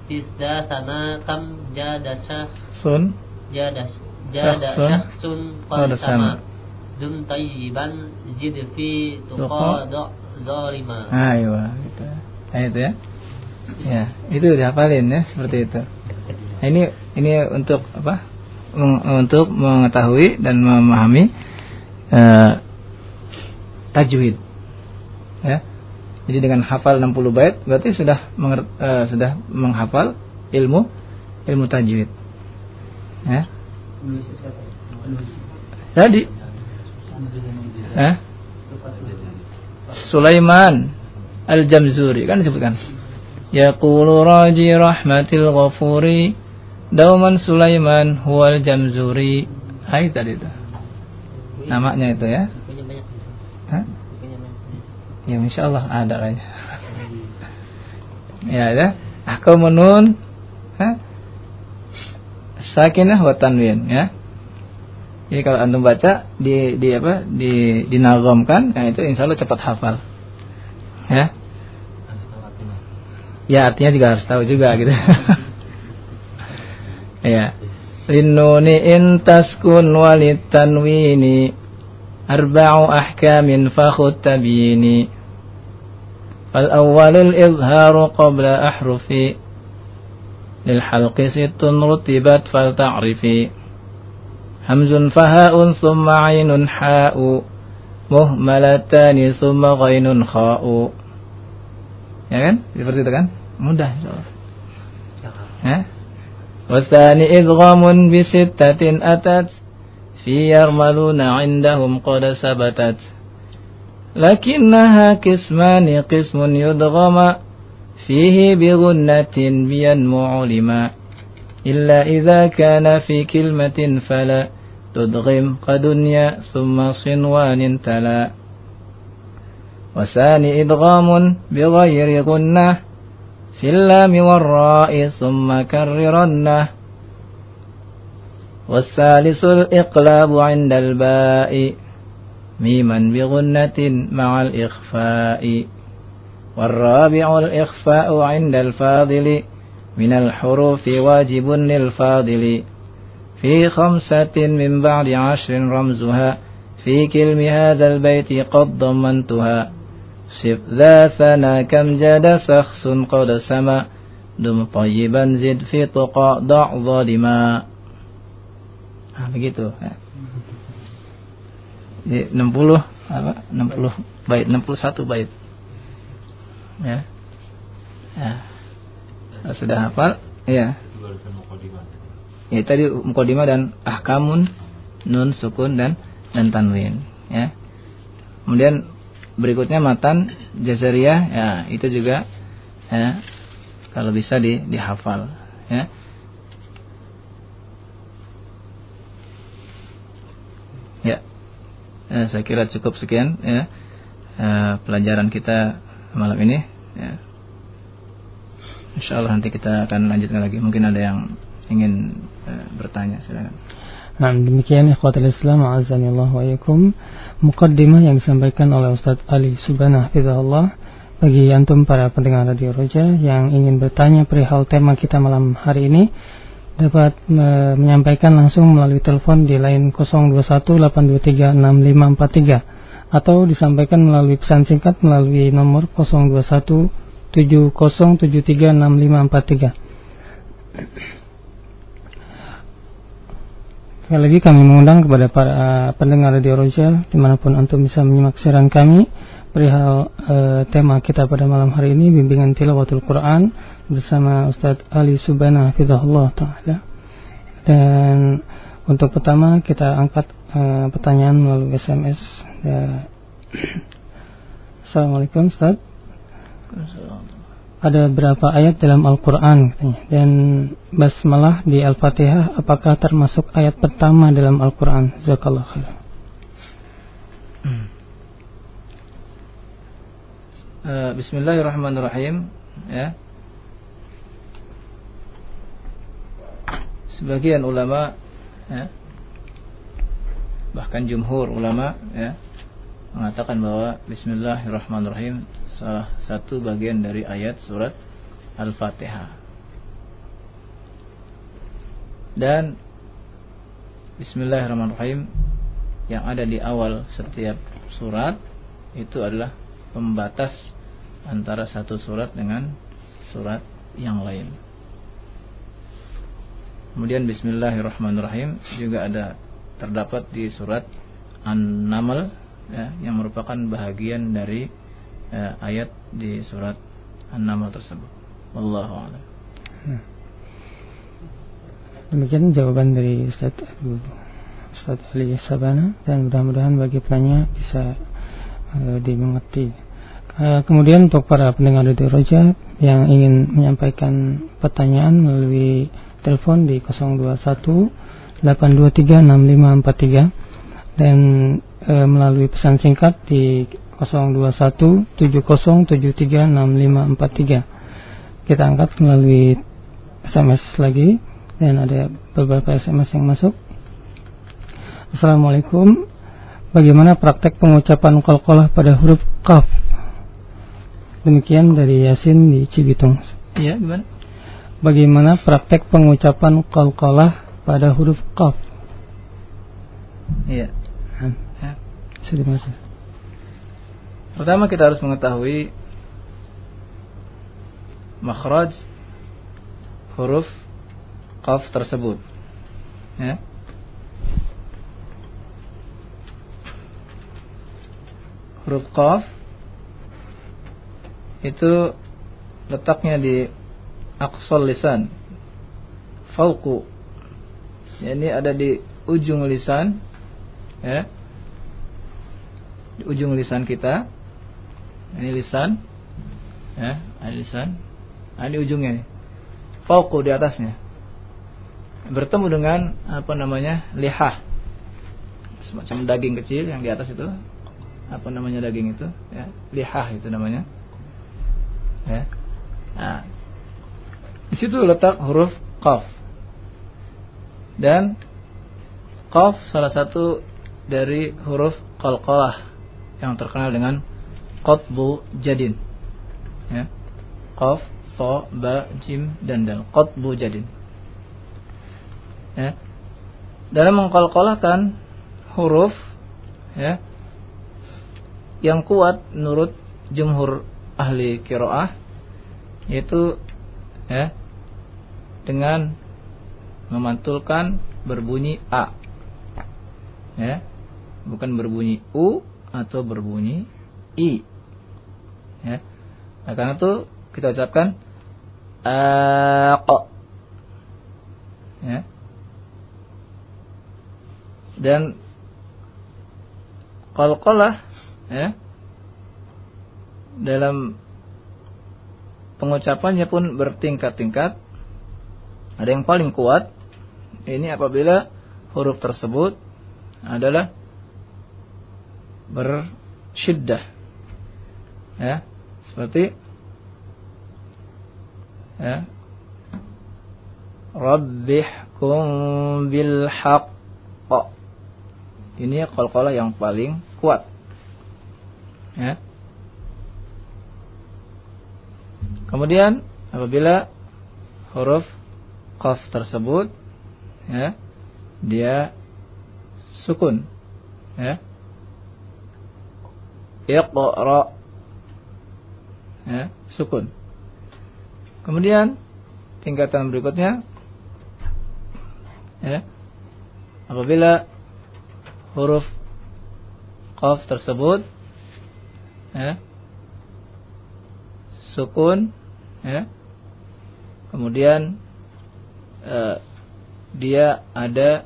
[SPEAKER 2] سف ذا ثنا كم جاد شخص
[SPEAKER 1] sun
[SPEAKER 2] جاد جاد
[SPEAKER 1] شخص
[SPEAKER 2] شخص
[SPEAKER 1] قد
[SPEAKER 2] قد
[SPEAKER 1] سما.
[SPEAKER 2] سما دم طيبا زد في تقاضى ظالما
[SPEAKER 1] Ayo, gitu. Nah, itu ya. Ya, itu dihafalin ya seperti itu. Nah, ini ini untuk apa? Untuk mengetahui dan memahami eh, tajwid. Ya. Jadi dengan hafal 60 bait berarti sudah eh, sudah menghafal ilmu ilmu tajwid. Ya. Jadi eh? Sulaiman Al-Jamzuri kan disebutkan. Yaqulu raji rahmatil ghafuri Dauman Sulaiman huwal jamzuri. Hai tadi itu. Namanya itu ya. Hah? Ya insyaallah ada kayaknya. ya ya. Ahkamun nun. Hah? Sakinah wa tanwin ya. Jadi kalau antum baca di di apa? di dinagomkan, nah itu insya Allah cepat hafal. Ya. Ya artinya juga harus tahu juga gitu. ya. Linnuni in taskun walit tanwini arba'u ahkamin fakhud tabini. Fal awwalul izharu qabla ahrufi lil halqi sittun rutibat fal ta'rifi. Hamzun faha'un thumma 'ainun ha'u muhmalatani thumma ghainun kha'u. Ya kan? Seperti itu kan? Mudah insyaallah. Ya. Idghamun bi sittatin atat في يرملون عندهم قد ثبتت لكنها قسمان قسم يدغم فيه بغنة بينمو لما إلا إذا كان في كلمة فلا تدغم قدنيا ثم صنوان تلا. وثاني إدغام بغير غنة في اللام والراء ثم كررنه. والثالث الإقلاب عند الباء ميما بغنة مع الإخفاء. والرابع الإخفاء عند الفاضل من الحروف واجب للفاضل. في خمسة من بعد عشر رمزها في كلم هذا البيت قد ضمنتها. صف ذا ثنا كم جاد شخص قد سما دم طيبا زد في طقى ضع ظالما Nah, begitu. Ya. Di 60 apa? 60 bait, 61 bait. Ya. Ya. Sudah hafal? Ya. Ya tadi mukadimah dan ahkamun nun sukun dan dan tanwin ya. Kemudian berikutnya matan jazariyah ya itu juga ya kalau bisa di dihafal ya. Ya, eh, saya kira cukup sekian ya eh, pelajaran kita malam ini. Ya. Insya Allah nanti kita akan lanjutkan lagi. Mungkin ada yang ingin bertanya, silakan.
[SPEAKER 3] Nah, demikian ikhwatul Islam azanillah wa yakum mukaddimah yang disampaikan oleh Ustaz Ali Subhanah Allah bagi antum para pendengar Radio Roja yang ingin bertanya perihal tema kita malam hari ini dapat e, menyampaikan langsung melalui telepon di line 0218236543 atau disampaikan melalui pesan singkat melalui nomor 0217073543. Sekali lagi kami mengundang kepada para pendengar Radio Roja di mana pun antum bisa menyimak siaran kami perihal e, tema kita pada malam hari ini bimbingan tilawatul Quran bersama Ustadz Ali Subhana Hafizahullah Ta'ala. Dan untuk pertama kita angkat e, pertanyaan melalui SMS ya. Assalamualaikum Ustadz ada berapa ayat dalam Al-Quran dan basmalah di Al-Fatihah apakah termasuk ayat pertama dalam Al-Quran? Zakallah khair
[SPEAKER 1] Uh, Bismillahirrahmanirrahim ya. Sebagian ulama ya, bahkan jumhur ulama ya, mengatakan bahwa Bismillahirrahmanirrahim salah satu bagian dari ayat surat Al-Fatihah. Dan Bismillahirrahmanirrahim yang ada di awal setiap surat itu adalah pembatas antara satu surat dengan surat yang lain. Kemudian Bismillahirrahmanirrahim juga ada terdapat di surat An-Naml ya, yang merupakan bahagian dari ya, ayat di surat An-Naml tersebut. Wallahu a'lam. Hmm.
[SPEAKER 3] Demikian jawaban dari Ustaz Ustaz Ali Sabana dan mudah-mudahan bagi penanya bisa uh, dimengerti. Eh, kemudian untuk para pendengar Radio Roja yang ingin menyampaikan pertanyaan melalui telepon di 021 823 6543 dan e, melalui pesan singkat di 021 7073 6543. Kita angkat melalui SMS lagi dan ada beberapa SMS yang masuk. Assalamualaikum. Bagaimana praktek pengucapan qalqalah pada huruf kaf Demikian dari Yasin di Cibitung.
[SPEAKER 1] Iya, gimana?
[SPEAKER 3] Bagaimana praktek pengucapan qalqalah pada huruf qaf?
[SPEAKER 1] Iya.
[SPEAKER 3] Ya. Terima kasih.
[SPEAKER 1] Pertama kita harus mengetahui makhraj huruf qaf tersebut. Ya. Huruf qaf itu letaknya di aksol lisan fauku ini ada di ujung lisan ya di ujung lisan kita ini lisan. Ya ini lisan. Nah, ini ujungnya nih. Fauqu di atasnya. Bertemu dengan apa namanya lihah. Semacam daging kecil yang di atas itu. Apa namanya daging itu? Ya lihah itu namanya. Ya. Nah di situ letak huruf qaf. Dan qaf salah satu dari huruf qalqalah yang terkenal dengan qatbu jadin. Ya. Qaf fa ba jim dan dal. Qatbu jadin. Ya. Dalam mengkolkolahkan huruf ya yang kuat menurut jumhur ahli kiroah yaitu ya dengan memantulkan berbunyi a. Ya. Bukan berbunyi u atau berbunyi i ya. Nah, karena itu kita ucapkan aq ya. Dan qalqalah ya dalam pengucapannya pun bertingkat-tingkat. Ada yang paling kuat ini apabila huruf tersebut adalah bersyiddah ya seperti ya rabbihkum bil haqq ini qalqalah yang paling kuat. Ya. Kemudian apabila huruf qaf tersebut ya, dia sukun ya. Iqra ya, sukun. Kemudian tingkatan berikutnya ya. Apabila huruf qaf tersebut ya, sukun ya, kemudian eh, dia ada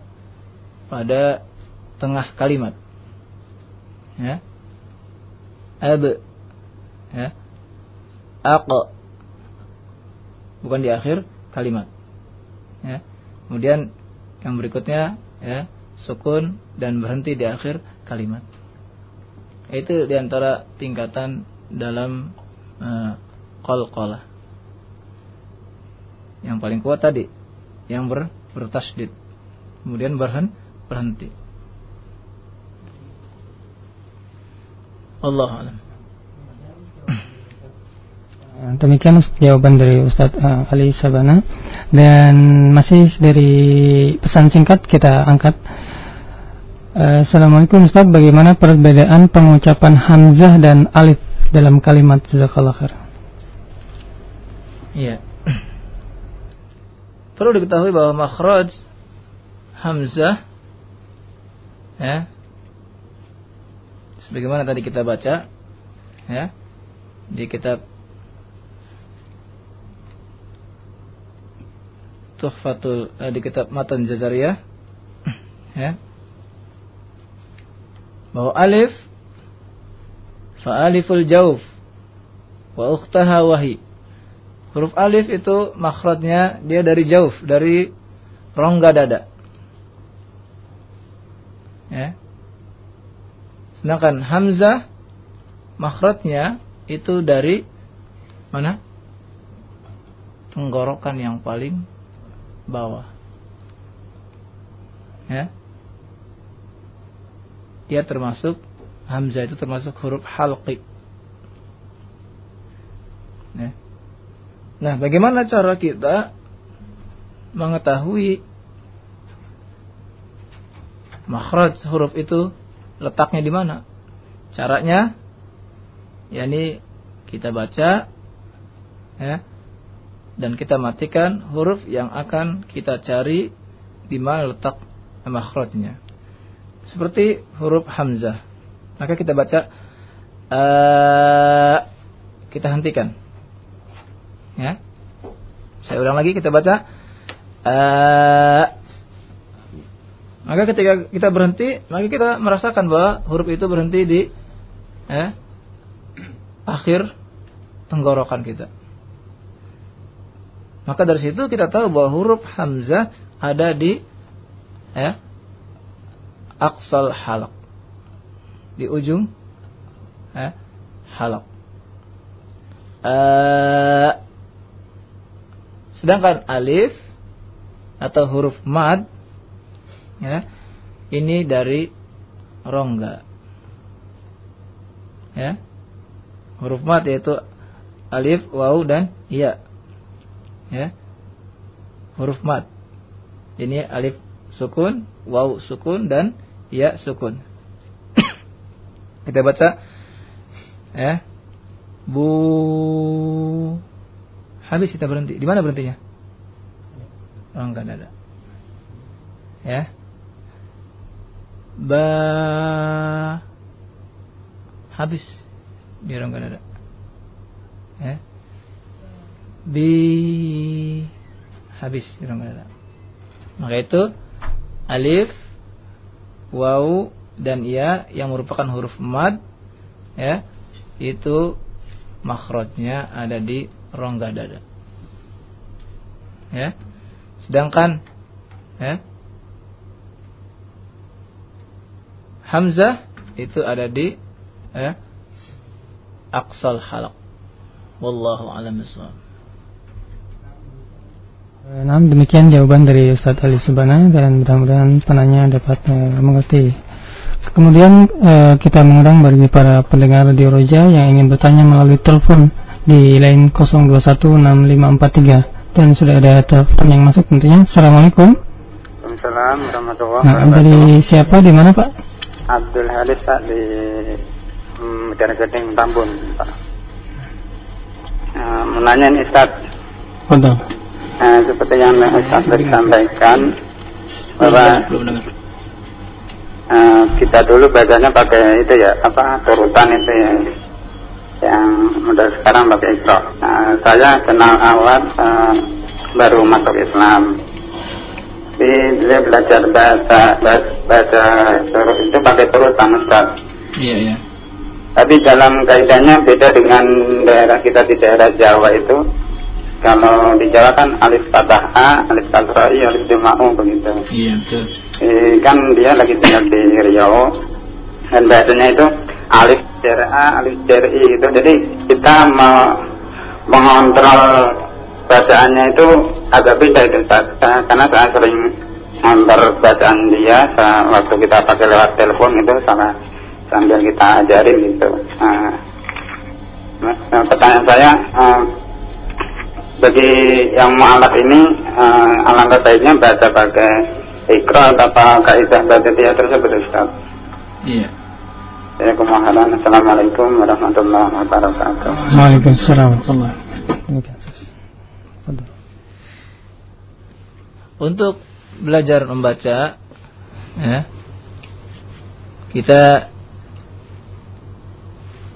[SPEAKER 1] pada tengah kalimat ya ab ya aq bukan di akhir kalimat ya kemudian yang berikutnya ya sukun dan berhenti di akhir kalimat. Itu di antara tingkatan dalam uh, qalqalah. Yang paling kuat tadi yang ber, bertasdid. Kemudian berhen, berhenti. Allah alam.
[SPEAKER 3] Demikian jawaban dari Ustadz uh, Ali Sabana dan masih dari pesan singkat kita angkat. Uh, Assalamualaikum Ustadz, bagaimana perbedaan pengucapan hamzah dan alif dalam kalimat jazakallah khair?
[SPEAKER 1] Iya. Perlu diketahui bahwa makhraj hamzah ya sebagaimana tadi kita baca ya di kitab Tuhfatul eh, di kitab Matan Jazariyah. Ya. Bahwa alif fa aliful jauf wa ukhtaha wahi. Huruf alif itu makhrajnya dia dari jauf dari rongga dada. Ya. Sedangkan hamzah makhrajnya itu dari mana? Tenggorokan yang paling bawah. Ya. Dia termasuk hamzah itu termasuk huruf halqi. Ya. Nah, bagaimana cara kita mengetahui makhraj huruf itu letaknya di mana? Caranya yakni kita baca ya dan kita matikan huruf yang akan kita cari di mana letak makhrajnya. Seperti huruf hamzah. Maka kita baca kita hentikan. Ya. Saya ulang lagi kita baca Maka ketika kita berhenti, maka kita merasakan bahwa huruf itu berhenti di eh, akhir tenggorokan kita. Maka dari situ kita tahu bahwa huruf hamzah ada di ya, aksal halak. Di ujung ya, halak. Uh, sedangkan alif atau huruf mad ya, ini dari rongga. Ya. Huruf mad yaitu alif, waw dan ya ya. Huruf mat ini alif sukun waw sukun dan ya sukun. Kita baca. Ya. Bu. Habis kita berhenti. Di mana berhentinya? Oh enggak ada ya. Ba. Habis. Di orang enggak ada ya bi habis maka itu alif waw dan ya yang merupakan huruf mad ya itu makhrajnya ada di rongga dada. Ya. Sedangkan ya hamzah itu ada di ya aqsal halaq. Wallahu a'lam
[SPEAKER 3] Nah, demikian jawaban dari Ustaz Ali Subana dan mudah-mudahan penanya dapat uh, mengerti. Kemudian uh, kita mengundang bagi para pendengar Radio Roja yang ingin bertanya melalui telepon di line 021654 dan sudah ada telepon yang masuk tentunya. Assalamualaikum.
[SPEAKER 4] Waalaikumsalam warahmatullahi
[SPEAKER 3] Nah, dari siapa di mana Pak?
[SPEAKER 4] Abdul Halis Pak di Medana Gading Tambun Pak. Uh, menanya nih Ustaz.
[SPEAKER 3] Betul.
[SPEAKER 4] Nah, seperti yang Ustaz tadi sampaikan bahwa uh, kita dulu bacanya pakai itu ya apa turutan itu ya yang udah sekarang pakai ikro. Nah, saya kenal awal uh, baru masuk Islam. Jadi dia belajar bahasa bahasa, itu pakai turutan Ustaz.
[SPEAKER 1] Iya iya.
[SPEAKER 4] Tapi dalam kaidahnya beda dengan daerah kita di daerah Jawa itu kalau di Jawa kan alif fathah A, alif fathah I, alif jama'u begitu.
[SPEAKER 1] Iya betul.
[SPEAKER 4] Eh, kan dia lagi tinggal di Riau dan bahasanya itu alif jar A, alif jar I gitu. Jadi kita mau mengontrol bacaannya itu agak beda itu karena saya sering ngontrol bacaan dia waktu kita pakai lewat telepon itu sama sambil kita ajarin gitu. Nah, nah pertanyaan saya, uh, bagi yang mu'alaf ini uh, alangkah baiknya baca pakai ikra atau kaidah baca dia tersebut Ustaz.
[SPEAKER 1] Iya.
[SPEAKER 4] Ya. Assalamualaikum warahmatullahi wabarakatuh.
[SPEAKER 3] Waalaikumsalam warahmatullahi wabarakatuh.
[SPEAKER 1] Untuk belajar membaca ya, kita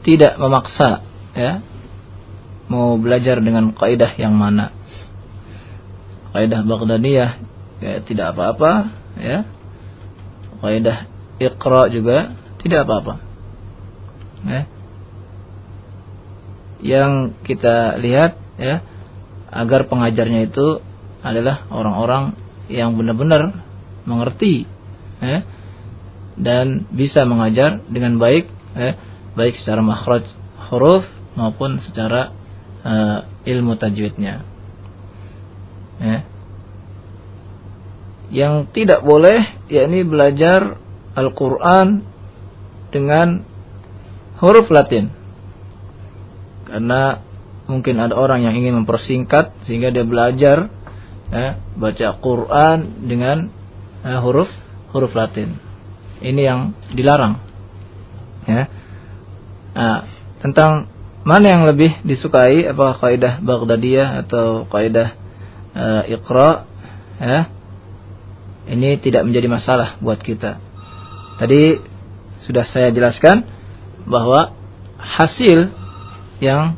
[SPEAKER 1] tidak memaksa ya mau belajar dengan kaidah yang mana? Kaidah Baghdadiyah ya tidak apa-apa ya. Kaidah Iqra juga tidak apa-apa ya. Yang kita lihat ya agar pengajarnya itu adalah orang-orang yang benar-benar mengerti ya dan bisa mengajar dengan baik ya baik secara makhraj huruf maupun secara uh, ilmu tajwidnya. Ya. Yang tidak boleh yakni belajar Al-Qur'an dengan huruf Latin. Karena mungkin ada orang yang ingin mempersingkat sehingga dia belajar ya, baca Quran dengan uh, huruf huruf Latin. Ini yang dilarang. Ya. Nah, tentang mana yang lebih disukai? Apakah kaidah Baghdadiyah atau kaidah uh, Iqra? Ya? Ini tidak menjadi masalah buat kita. Tadi sudah saya jelaskan bahwa hasil yang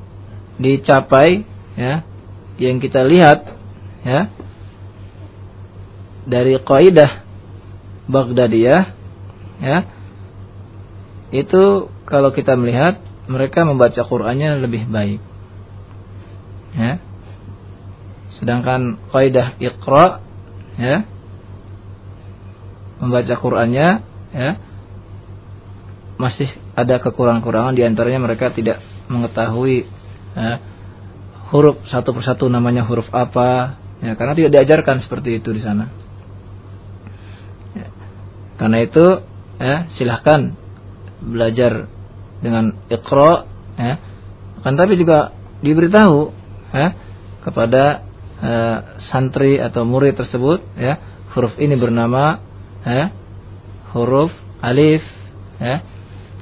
[SPEAKER 1] dicapai ya yang kita lihat ya dari kaidah Baghdadiyah ya itu kalau kita melihat mereka membaca Qur'annya lebih baik. Ya. Sedangkan kaidah Iqra ya membaca Qur'annya ya masih ada kekurangan-kurangan di antaranya mereka tidak mengetahui ya, huruf satu persatu namanya huruf apa ya karena tidak diajarkan seperti itu di sana. Ya. karena itu ya silahkan belajar dengan Iqra ya. Kan tapi juga diberitahu ya kepada uh, santri atau murid tersebut ya. Huruf ini bernama ya huruf alif ya.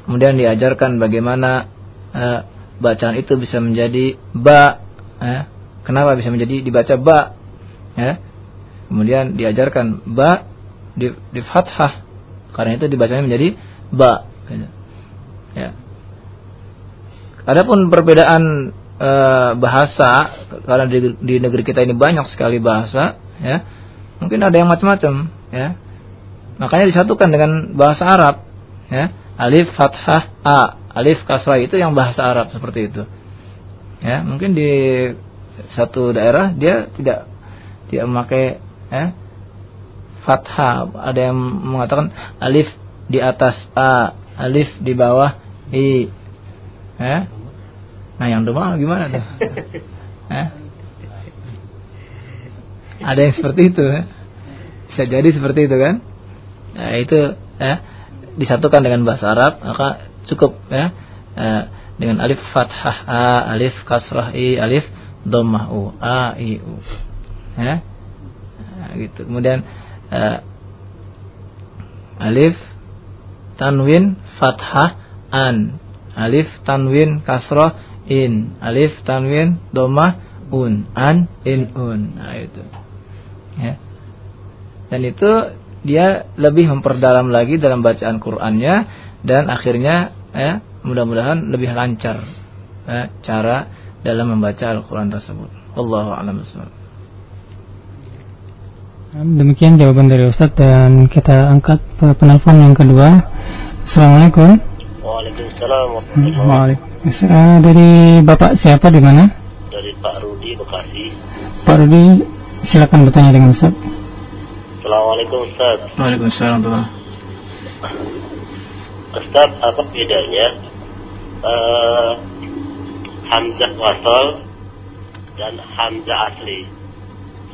[SPEAKER 1] Kemudian diajarkan bagaimana uh, bacaan itu bisa menjadi ba ya. Kenapa bisa menjadi dibaca ba ya. Kemudian diajarkan ba di, di fathah. Karena itu dibacanya menjadi ba ya Adapun perbedaan e, bahasa karena di, di negeri kita ini banyak sekali bahasa, ya. Mungkin ada yang macam-macam, ya. Makanya disatukan dengan bahasa Arab, ya. Alif fathah a, alif kasrah itu yang bahasa Arab seperti itu. Ya, mungkin di satu daerah dia tidak tidak memakai ya, fathah, ada yang mengatakan alif di atas a, alif di bawah i. Ya, Nah yang demam gimana tuh? eh? Ada yang seperti itu ya? Bisa jadi seperti itu kan? Nah, itu ya disatukan dengan bahasa Arab maka cukup ya eh, dengan alif fathah a, alif kasrah i, alif dhammah u, a i u. Ya. Nah, gitu. Kemudian eh, alif tanwin fathah an, alif tanwin kasrah in alif tanwin domah un an in un nah itu ya dan itu dia lebih memperdalam lagi dalam bacaan Qur'annya dan akhirnya ya mudah-mudahan lebih lancar ya, cara dalam membaca Al-Qur'an tersebut. Allahu a'lam
[SPEAKER 3] Demikian jawaban dari Ustaz dan kita angkat penelpon yang kedua. Assalamualaikum.
[SPEAKER 5] Waalaikumsalam warahmatullahi
[SPEAKER 3] Uh, dari Bapak siapa di mana?
[SPEAKER 5] Dari Pak Rudi Bekasi.
[SPEAKER 3] Pak Rudi, silakan bertanya dengan Ustaz.
[SPEAKER 5] Assalamualaikum Ustaz.
[SPEAKER 1] Waalaikumsalam
[SPEAKER 5] Ustaz, apa bedanya uh, Hamzah wasal dan Hamzah asli?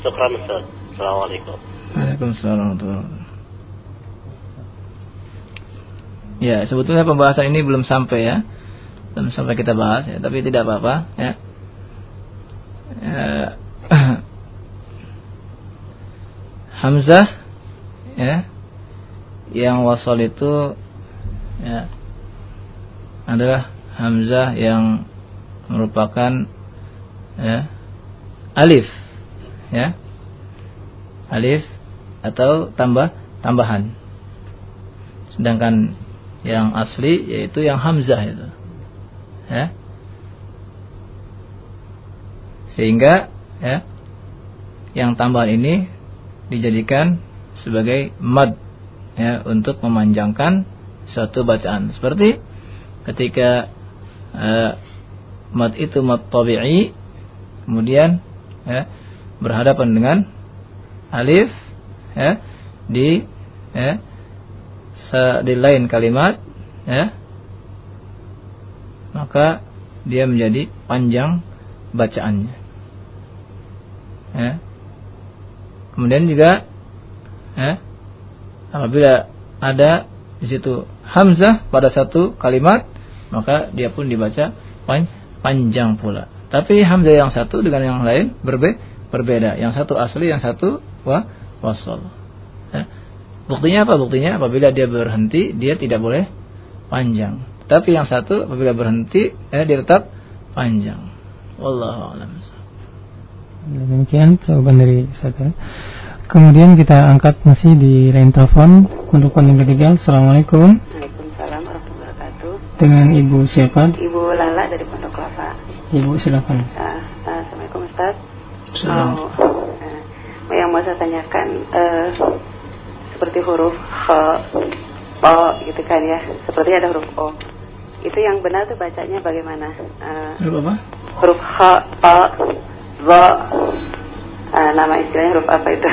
[SPEAKER 5] Syukran Ustaz. Assalamualaikum.
[SPEAKER 1] Waalaikumsalam Ya, sebetulnya pembahasan ini belum sampai ya belum sampai kita bahas ya, tapi tidak apa-apa ya. ya. Hamzah ya yang wasal itu ya adalah hamzah yang merupakan ya alif ya alif atau tambah tambahan sedangkan yang asli yaitu yang hamzah itu ya. Sehingga ya yang tambahan ini dijadikan sebagai mad ya untuk memanjangkan suatu bacaan. Seperti ketika uh, mad itu mad tabi'i kemudian ya berhadapan dengan alif ya di ya di lain kalimat ya maka dia menjadi panjang bacaannya. Ya. Kemudian juga ya, apabila ada di situ hamzah pada satu kalimat, maka dia pun dibaca panjang pula. Tapi hamzah yang satu dengan yang lain berbe berbeda. Yang satu asli, yang satu wa wasal. Ya. Buktinya apa? Buktinya apabila dia berhenti, dia tidak boleh panjang. Tapi yang satu apabila berhenti eh, dia tetap panjang. Wallahu a'lam.
[SPEAKER 3] Demikian jawaban dari saya. Kemudian kita angkat masih di line telepon untuk yang ketiga. Assalamualaikum.
[SPEAKER 6] Waalaikumsalam warahmatullahi wabarakatuh.
[SPEAKER 3] Dengan Ibu siapa?
[SPEAKER 6] Ibu Lala dari Pondok Kelapa.
[SPEAKER 3] Ibu silakan.
[SPEAKER 6] Uh, Assalamualaikum Ustaz.
[SPEAKER 1] Assalamualaikum.
[SPEAKER 6] Mau, uh, yang mau saya tanyakan, uh, seperti huruf H, O gitu kan ya. Seperti ada huruf O. Itu yang benar tuh bacanya bagaimana? Uh,
[SPEAKER 1] Huruf apa?
[SPEAKER 6] huruf H, O, Z. Uh, nama istilahnya huruf apa itu?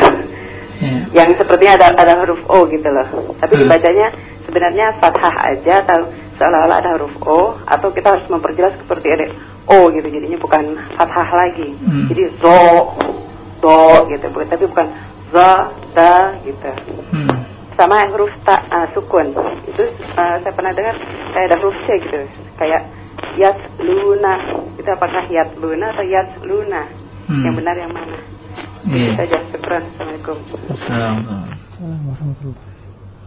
[SPEAKER 1] Ya.
[SPEAKER 6] yang sepertinya ada ada huruf O gitu loh. Tapi
[SPEAKER 1] Hmm.
[SPEAKER 6] dibacanya sebenarnya fathah aja atau seolah-olah ada huruf O atau kita harus memperjelas seperti ada O gitu jadinya bukan fathah lagi.
[SPEAKER 1] Hmm.
[SPEAKER 6] Jadi zo do gitu tapi bukan za da gitu.
[SPEAKER 1] Hmm.
[SPEAKER 6] Sama huruf ta ah, sukun. Itu ah, saya pernah dengar kayak ada huruf C gitu. Kayak yat luna. Itu apakah yat luna atau yat luna?
[SPEAKER 1] Hmm.
[SPEAKER 6] Yang benar yang mana?
[SPEAKER 1] Iya.
[SPEAKER 6] Itu saja. Syukran. Assalamualaikum.
[SPEAKER 1] Assalamualaikum.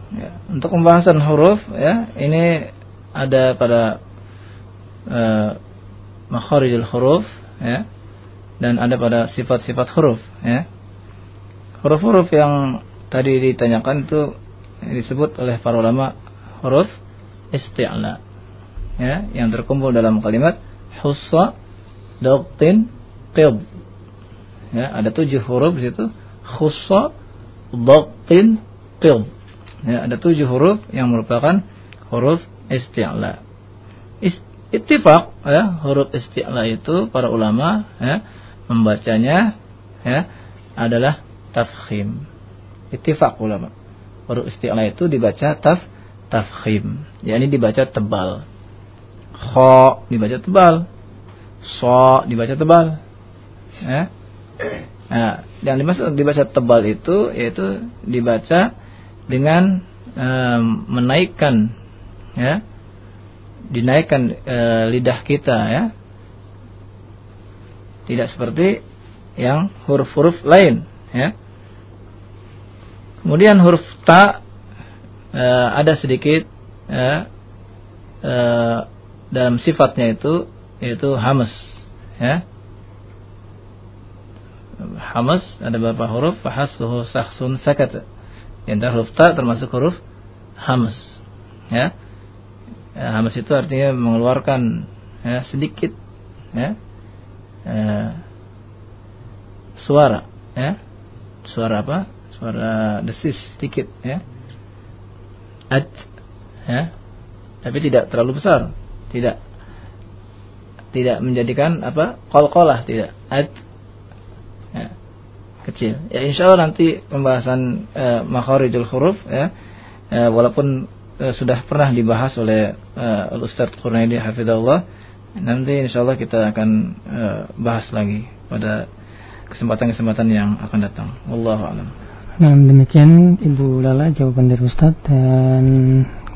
[SPEAKER 1] Ya, untuk pembahasan huruf ya, ini ada pada uh, makharijul huruf ya dan ada pada sifat-sifat huruf ya. Huruf-huruf yang tadi ditanyakan itu disebut oleh para ulama huruf isti'la ya yang terkumpul dalam kalimat hussa daqtin qid ya ada tujuh huruf di situ. Khussa daqtin qid ya ada tujuh huruf yang merupakan huruf isti'la Is- ittifaq ya huruf isti'la itu para ulama ya membacanya ya adalah tafkhim ittifaq ulama. Huruf isti'la itu dibaca taf tafkhim yakni dibaca tebal. Kha dibaca tebal. So dibaca tebal. Ya. Nah, yang dimaksud dibaca tebal itu yaitu dibaca dengan em, menaikkan ya. Dinaikkan eh, lidah kita ya. Tidak seperti yang huruf-huruf lain ya kemudian huruf ta eh, ada sedikit ya, eh, dalam sifatnya itu yaitu hamas ya. Hamas ada beberapa huruf fahasluhu sakhsun sakat. Antara huruf ta termasuk huruf hamas ya. Ya, hamas itu artinya mengeluarkan ya, sedikit ya, eh, suara ya. Suara apa suara desis sedikit ya. Ad ya. Tapi tidak terlalu besar. Tidak tidak menjadikan apa kol-kolah tidak. Ad ya, kecil. Ya insya Allah nanti pembahasan eh, makharijul huruf ya. Eh, walaupun eh, sudah pernah dibahas oleh eh, Ustaz Qurnaidi nanti insya Allah kita akan eh, bahas lagi pada kesempatan-kesempatan yang akan datang. Wallahu a'lam
[SPEAKER 3] Nah demikian Ibu Lala jawaban dari Ustadz dan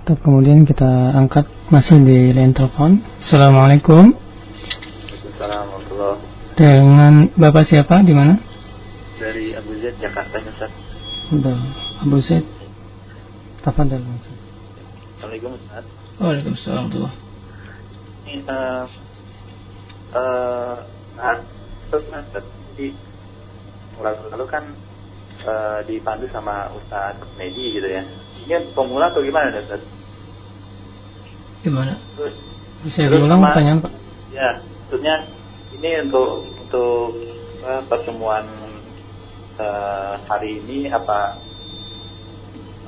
[SPEAKER 3] tetap kemudian kita angkat masih di line telepon. Assalamualaikum.
[SPEAKER 7] Assalamualaikum
[SPEAKER 3] Dengan Bapak siapa di mana?
[SPEAKER 7] dari Abu Zaid Jakarta Ustaz.
[SPEAKER 3] Udah Abu Zaid. Tafadhal. Ustaz.
[SPEAKER 7] Assalamualaikum Ustaz.
[SPEAKER 1] Waalaikumsalam warahmatullahi
[SPEAKER 7] Ini eh eh nah, terus Ustaz, di lalu-lalu kan eh, dipandu sama Ustaz Medi gitu ya. Ini pemula atau gimana Ustaz?
[SPEAKER 1] Gimana?
[SPEAKER 7] Terus
[SPEAKER 3] Bisa diulang pertanyaan Pak?
[SPEAKER 7] ya, maksudnya ini untuk untuk eh, pertemuan eh, hari ini apa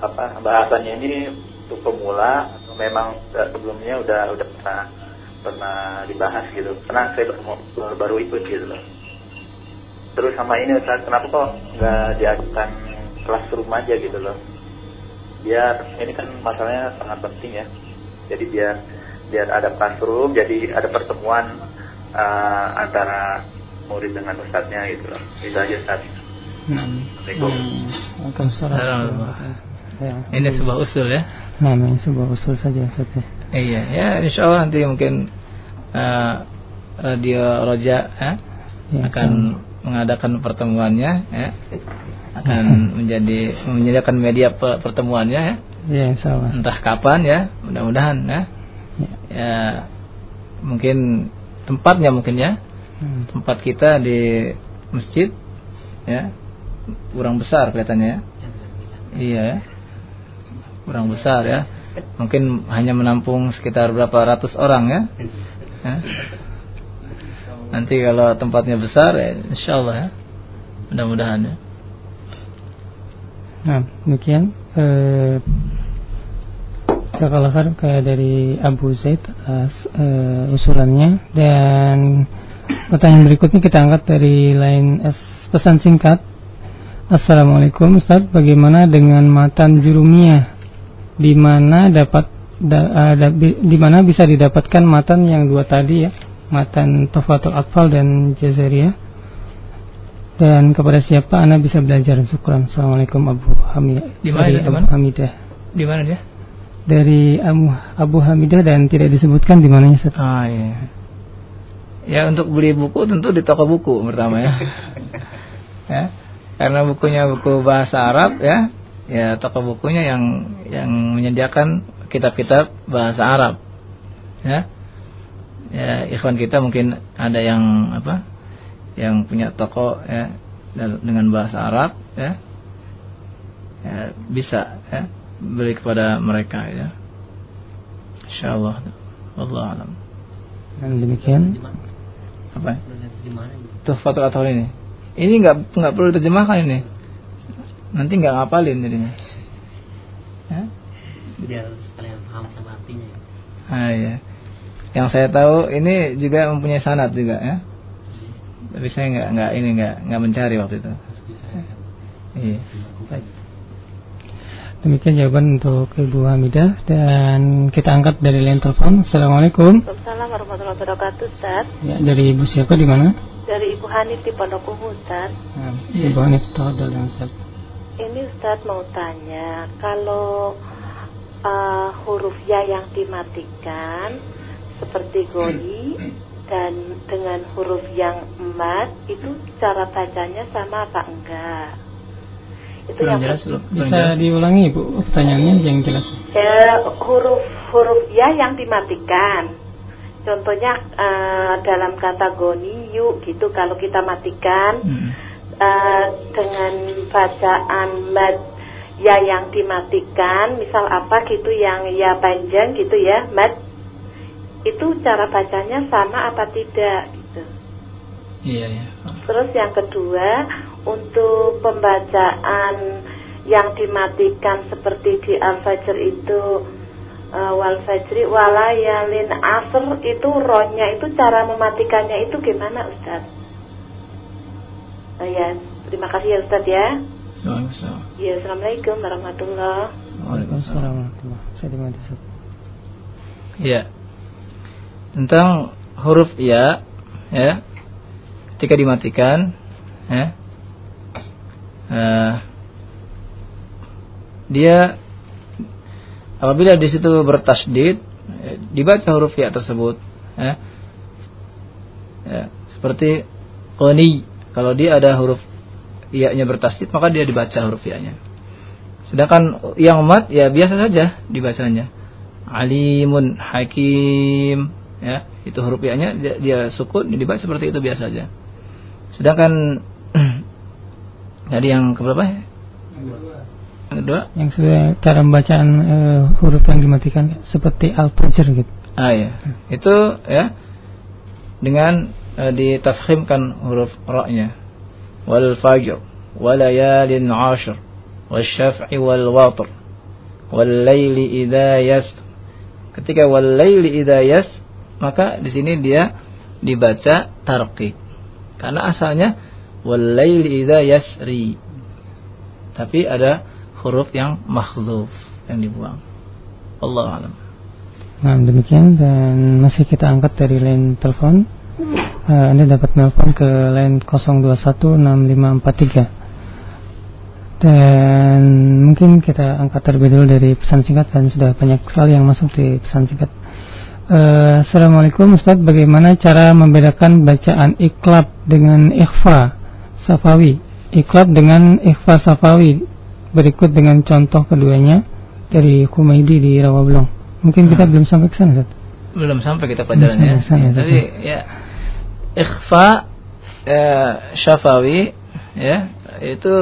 [SPEAKER 7] apa bahasannya ini untuk pemula atau memang sebelumnya udah udah pernah pernah dibahas gitu pernah saya baru, baru ikut gitu loh terus sama ini Ustaz kenapa kok nggak diajukan classroom aja gitu loh biar ini kan masalahnya sangat penting ya jadi biar biar ada classroom jadi ada pertemuan eh, antara murid dengan ustadznya gitu loh itu aja Ustaz
[SPEAKER 3] Nah. Hmm.
[SPEAKER 1] Assalamualaikum.
[SPEAKER 3] Ya.
[SPEAKER 1] Ini sebuah usul ya
[SPEAKER 3] Nah, ini sebuah usul saja Ustaz. ya.
[SPEAKER 1] Iya, ya insya Allah nanti mungkin eh, radio Roja ya,
[SPEAKER 3] Ya,
[SPEAKER 1] akan mengadakan pertemuannya, ya, akan menjadi menyediakan media pe- pertemuannya, ya,
[SPEAKER 3] Ya,
[SPEAKER 1] entah kapan ya, mudah-mudahan ya,
[SPEAKER 3] Ya.
[SPEAKER 1] ya mungkin tempatnya mungkin ya,
[SPEAKER 3] Hmm.
[SPEAKER 1] tempat kita di masjid, ya, kurang besar kelihatannya ya, iya, ya. kurang besar ya, mungkin hanya menampung sekitar berapa ratus orang ya. Ya. Nanti kalau tempatnya besar ya insya Allah ya. Mudah-mudahan ya.
[SPEAKER 3] Nah, demikian eh, kalau kan kayak dari Abu Zaid atas eh, usulannya dan pertanyaan berikutnya kita angkat dari lain es- pesan singkat. Assalamualaikum Ustaz, bagaimana dengan matan jurumiyah? Di mana dapat da- ada bi- di mana bisa didapatkan matan yang dua tadi ya, matan Tofatul Atfal dan Jazariyah? Dan kepada siapa Anda bisa belajar? Syukran. Assalamualaikum Abu Hamidah.
[SPEAKER 1] Di mana,
[SPEAKER 3] Dari Abu? Hamidah.
[SPEAKER 1] Di mana dia?
[SPEAKER 3] Dari Abu, Abu Hamidah dan tidak disebutkan di mananya.
[SPEAKER 1] Ah iya. Ya untuk beli buku tentu di toko buku pertama ya. ya. Karena bukunya buku bahasa Arab ya. Ya toko bukunya yang yang menyediakan kitab-kitab bahasa Arab. Ya. Ya ikhwan kita mungkin ada yang apa? Yang punya toko ya dengan bahasa Arab ya. Ya bisa ya beli kepada mereka ya. Insyaallah. Wallahu alam.
[SPEAKER 3] Dan demikian
[SPEAKER 1] apa Tuhfatul Athol ini ini nggak nggak perlu diterjemahkan ini nanti nggak ngapalin jadinya ya?
[SPEAKER 2] biar kalian paham sama artinya
[SPEAKER 1] ah, iya. Yang saya tahu ini juga mempunyai sanad juga ya tapi saya nggak nggak ini nggak nggak mencari waktu itu iya baik
[SPEAKER 3] demikian jawaban untuk Ibu Hamidah dan kita angkat dari line telepon. Assalamualaikum.
[SPEAKER 8] Waalaikumsalam warahmatullahi wabarakatuh Ustaz
[SPEAKER 3] Ya, dari Ibu siapa di mana?
[SPEAKER 8] Dari Ibu Hanif di Pondok Ungu Ustaz
[SPEAKER 3] Nah, Ibu Hanif ya, Ustaz.
[SPEAKER 8] Ini Ustaz mau tanya Kalau uh, huruf ya yang dimatikan Seperti goni Dan dengan huruf yang emat Itu cara bacanya sama apa enggak Itu
[SPEAKER 1] Kurang
[SPEAKER 8] yang
[SPEAKER 1] jelas belum?
[SPEAKER 3] Bisa
[SPEAKER 1] jelas?
[SPEAKER 3] diulangi Ibu pertanyaannya yang jelas.
[SPEAKER 8] ya, huruf-huruf ya yang dimatikan. Contohnya eh, dalam kata goni yuk gitu kalau kita matikan
[SPEAKER 1] Hmm.
[SPEAKER 8] eh, dengan bacaan mad ya yang dimatikan, misal apa gitu yang ya panjang gitu ya mad itu cara bacanya sama apa tidak gitu.
[SPEAKER 1] iya iya
[SPEAKER 8] Terus yang kedua untuk pembacaan yang dimatikan seperti di Al-Fajr itu uh, wal fajri walayalin asr itu rohnya itu cara mematikannya itu gimana Ustaz? Uh, ya, terima kasih ya Ustaz ya.
[SPEAKER 1] Waalaikumsalam.
[SPEAKER 8] Ya, Assalamualaikum warahmatullahi
[SPEAKER 3] Waalaikumsalam warahmatullahi Saya di mana Ustaz?
[SPEAKER 1] Iya. Tentang huruf ya, ya, ketika dimatikan, ya, eh, dia apabila di situ bertasdid, eh, dibaca huruf ya tersebut, ya, ya seperti qani. Kalau dia ada huruf iya-nya bertasdid, maka dia dibaca huruf ya-nya. Sedangkan yang mat ya biasa saja dibacanya. Alimun hakim ya itu huruf ya-nya dia, dia sukun dibaca seperti itu biasa saja. Sedangkan tadi yang keberapa ya? Yang kedua?
[SPEAKER 3] Yang sudah cara pembacaan eh, huruf yang dimatikan seperti al-fajr gitu.
[SPEAKER 1] Ah ya. Itu ya dengan eh, ditafkhimkan huruf ra-nya. Wal fajr wal layalin 'ashr wasyaf'i wal watr wal laili idza. Ketika wal laili idza maka di sini dia dibaca tarqiq. Karena asalnya wal laili idza yasri. Tapi ada huruf yang makhluf yang dibuang. Allah alam.
[SPEAKER 3] Nah demikian dan masih kita angkat dari line telepon. Eh, anda dapat telepon ke line 0216543 dan mungkin kita angkat terlebih dulu dari pesan singkat dan sudah banyak sekali yang masuk di pesan singkat. Eh, Assalamualaikum Ustaz, bagaimana cara membedakan bacaan iklab dengan ikhfa safawi? Iklab dengan ikhfa safawi berikut dengan contoh keduanya dari Kumaidi di Rawablong. Mungkin kita
[SPEAKER 1] Hmm.
[SPEAKER 3] belum sampai ke sana Ustaz.
[SPEAKER 1] belum sampai kita pelajarannya.
[SPEAKER 3] Belum sampai,
[SPEAKER 1] Ya. Tapi ya ikhfa eh, syafawi ya itu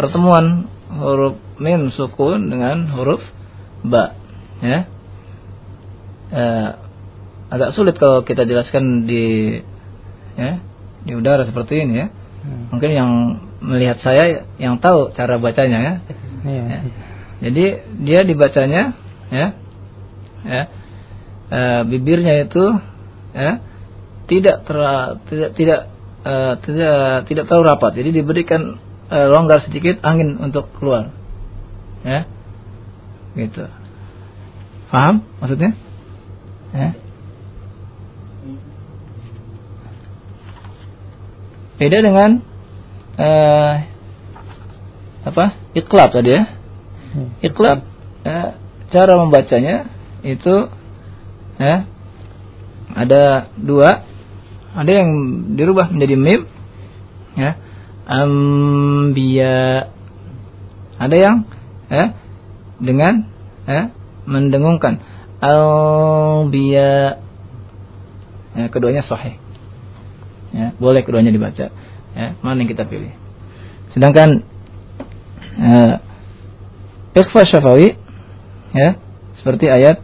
[SPEAKER 1] pertemuan huruf mim sukun dengan huruf ba ya. Eh, agak sulit kalau kita jelaskan di ya di udara seperti ini ya.
[SPEAKER 3] Hmm.
[SPEAKER 1] Mungkin yang melihat saya yang tahu cara bacanya ya.
[SPEAKER 3] Iya.
[SPEAKER 1] Ya. Jadi dia dibacanya ya ya e, bibirnya itu ya tidak ter, tidak tidak e, tidak tidak terlalu rapat. Jadi diberikan e, longgar sedikit angin untuk keluar. Ya. Gitu. Paham maksudnya? Ya. Beda dengan eh, apa? Iklab tadi ya.
[SPEAKER 3] Hmm.
[SPEAKER 1] Iklab eh, cara membacanya itu ya ada dua. Ada yang dirubah menjadi mim ya. Ambiya. Ada yang ya dengan ya mendengungkan albiya. Ya, keduanya sahih. Ya, boleh keduanya dibaca. Ya, mana yang kita pilih? Sedangkan ya, ikhfa syafawi ya, seperti ayat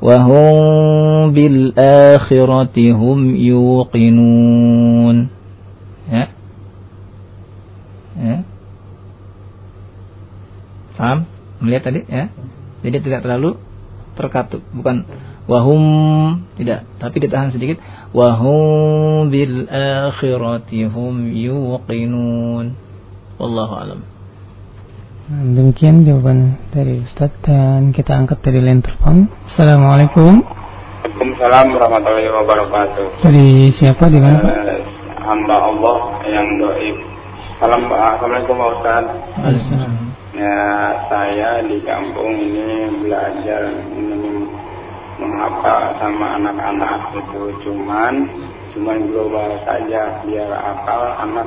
[SPEAKER 1] wahum bil akhirati hum yuqinun. Ya. Ya. Paham? Melihat tadi ya? Jadi tidak terlalu terkatup, bukan wahum tidak, tapi ditahan sedikit wahum bil akhirati hum yuqinun. Wallahu alam.
[SPEAKER 3] Nah, demikian jawaban dari Ustaz dan kita angkat dari line telepon. Assalamualaikum.
[SPEAKER 4] Waalaikumsalam warahmatullahi wabarakatuh.
[SPEAKER 3] Dari siapa di mana Pak?
[SPEAKER 4] Eh, hamba Allah yang doib. Salam Assalamualaikum Pak Ustaz. Ya, saya di kampung ini belajar ini menghafal sama anak-anak itu cuman cuman global saja biar akal anak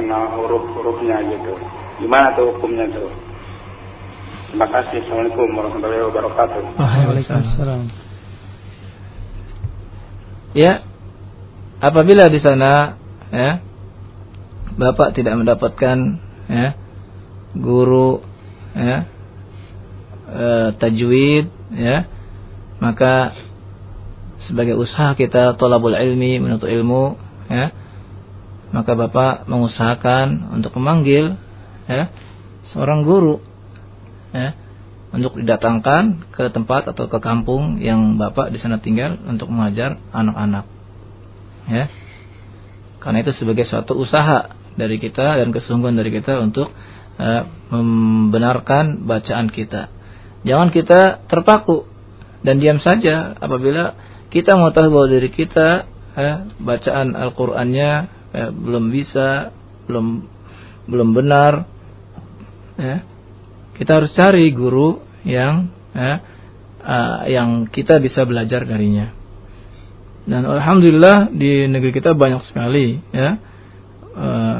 [SPEAKER 4] kenal huruf-hurufnya gitu. Gimana tuh hukumnya tuh? Terima kasih. Assalamualaikum warahmatullahi wabarakatuh.
[SPEAKER 3] Waalaikumsalam.
[SPEAKER 1] Ya, apabila di sana ya Bapak tidak mendapatkan ya guru ya e, tajwid ya maka sebagai usaha kita tolabul ilmi menuntut ilmu ya maka Bapak mengusahakan untuk memanggil ya seorang guru ya untuk didatangkan ke tempat atau ke kampung yang Bapak di sana tinggal untuk mengajar anak-anak. Ya. Karena itu sebagai suatu usaha dari kita dan kesungguhan dari kita untuk uh, membenarkan bacaan kita. Jangan kita terpaku dan diam saja apabila kita mau tahu bahwa diri kita eh, bacaan Al-Qur'annya eh, belum bisa, belum belum benar ya kita harus cari guru yang ya, uh, yang kita bisa belajar darinya. Dan alhamdulillah di negeri kita banyak sekali ya uh,